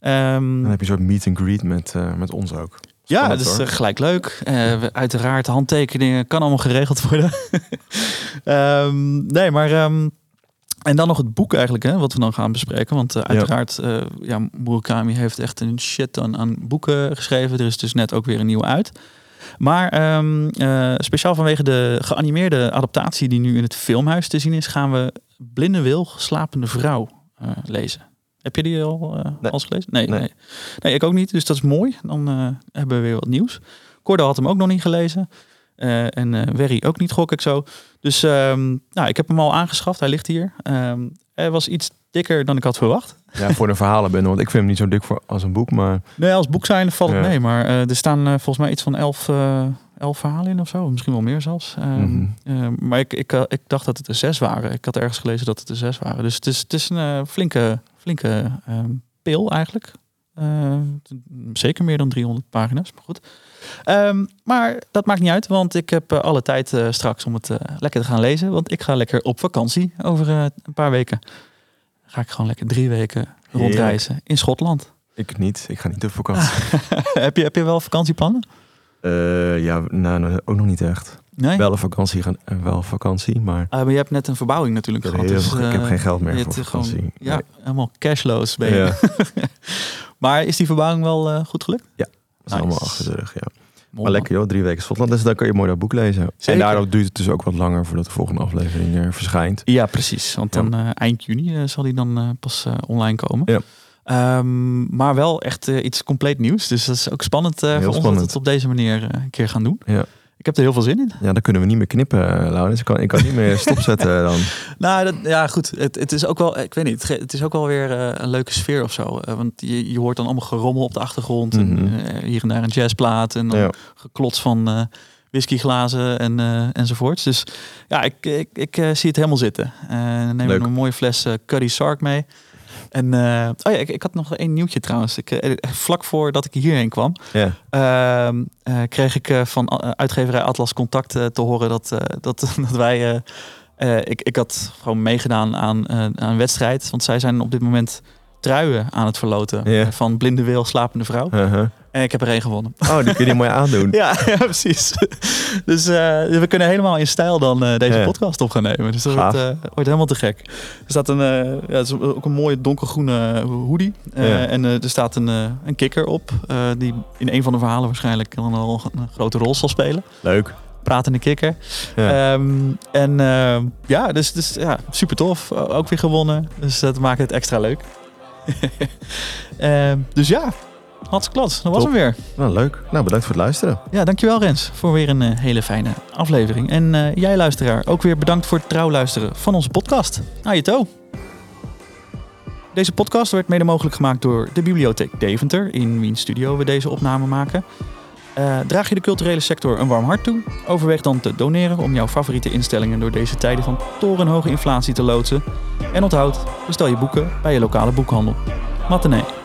Ehm, Dan heb je een soort meet and greet met, eh, met ons ook. ja, dat is gelijk leuk. We- uiteraard, handtekeningen kan allemaal geregeld worden. Ehm, nee, maar... ehm, en dan nog het boek eigenlijk, hè, wat we dan gaan bespreken. Want uiteraard, eh ja, Murakami heeft echt een shit aan, aan boeken geschreven. Er is dus net ook weer een nieuwe uit. Maar ehm, eh, speciaal vanwege de geanimeerde adaptatie die nu in het filmhuis te zien is... gaan we Blinde Wil, Slapende Vrouw eh, lezen. Heb je die al Nee. eens gelezen? Nee, Nee. nee. nee. ik ook niet. Dus dat is mooi. Dan hebben we weer wat nieuws. Cordo had hem ook nog niet gelezen. En eh Werry ook niet, gok ik zo. Dus ehm, nou, ik heb hem al aangeschaft. Hij ligt hier. Ehm, hij was iets dikker dan ik had verwacht. Ja, voor de verhalen ben want ik vind hem niet zo dik voor, als een boek, maar Nee, als boek zijn valt het Ja. mee. Maar eh, er staan eh, volgens mij iets van elf, eh, elf verhalen in of zo. Misschien wel meer zelfs. Ehm, Mhm. maar ik, ik, ik dacht dat het er zes waren. Ik had ergens gelezen dat het er zes waren. Dus het is, het is een flinke, flinke ehm, pil eigenlijk. Zeker meer dan 300 pagina's, maar goed. Ehm, maar dat maakt niet uit, want ik heb alle tijd straks om het lekker te gaan lezen. Want ik ga lekker op vakantie over een paar weken. Ga ik gewoon lekker drie weken rondreizen in Schotland. ik niet. Ik ga niet op vakantie. heb, je, heb je wel vakantieplannen? Eh, ja, nou, nou, ook nog niet echt. Nee? Wel een vakantie, gaan, eh, wel vakantie, maar Ah, maar je hebt net een verbouwing natuurlijk gehad. dus, ik heb eh, geen geld meer voor gewoon- vakantie. Ja, Nee. helemaal cashloos ben je. Ja, dat Maar is die verbouwing wel goed gelukt? is Nice. allemaal achter de rug, ja. Maar lekker joh, drie weken Schotland. Dus dan kan je mooi dat boek lezen. Zeker. En daardoor duurt het dus ook wat langer voordat de volgende aflevering er verschijnt. Ja, precies. Want Ja. dan eh, eind juni eh, zal die dan eh, pas eh, online komen. Ja. Ehm, maar wel echt eh, iets compleet nieuws. Dus dat is ook spannend eh, voor ons dat we het op deze manier eh, een keer gaan doen. Ja. Ik heb er heel veel zin in. Ja, dan kunnen we niet meer knippen, eh, Laurens. Ik kan, ik kan niet meer stopzetten dan. Nou, dat, ja, goed. Het, het is ook wel, ik weet niet, het is ook wel weer eh, een leuke sfeer of zo. Eh, want je, je hoort dan allemaal gerommel op de achtergrond. Mhm. en, eh, hier en daar een jazzplaat. En dan Ja. geklots van whiskyglazen en, enzovoorts. Dus ja, ik, ik, ik zie het helemaal zitten. Neem Leuk. een mooie fles Cuddy Sark mee. En eh, oh ja, ik, ik had nog één nieuwtje trouwens. Ik, eh, vlak voordat ik hierheen kwam. Ehm, eh, kreeg ik eh, van eh, uitgeverij Atlas Contact eh, te horen dat, eh, dat, dat wij. eh, eh, ik, ik had gewoon meegedaan aan, eh, aan een wedstrijd. Want zij zijn op dit moment truien aan het verloten. Van blinde wil, slapende vrouw. Uh-huh. En ik heb er één gewonnen. Oh, die kun je mooi aandoen. Ja, ja precies. Dus eh, we kunnen helemaal in stijl dan eh, deze Ja. podcast op gaan nemen. Dus dat wordt, eh, wordt helemaal te gek. Er staat een, ja, het is ook een mooie donkergroene hoodie. Ja. En er staat een, een kikker op. die in een van de verhalen waarschijnlijk dan al een grote rol zal spelen. Leuk. Pratende kikker. Ja. Ehm, en ja, dus, dus ja, super tof. Ook weer gewonnen. Dus dat maakt het extra leuk. Ehm, dus ja, hartstikke klats. Dat was Top. hem weer. Nou, leuk. Nou, bedankt voor het luisteren. Ja, dankjewel Rens voor weer een eh, hele fijne aflevering. En eh, jij luisteraar, ook weer bedankt voor het trouw luisteren van onze podcast. Aan je toe. Deze podcast werd mede mogelijk gemaakt door de Bibliotheek Deventer, in wiens studio we deze opname maken. Eh, draag je de culturele sector een warm hart toe? Overweeg dan te doneren om jouw favoriete instellingen door deze tijden van torenhoge inflatie te loodsen. En onthoud, bestel je boeken bij je lokale boekhandel. Matinee.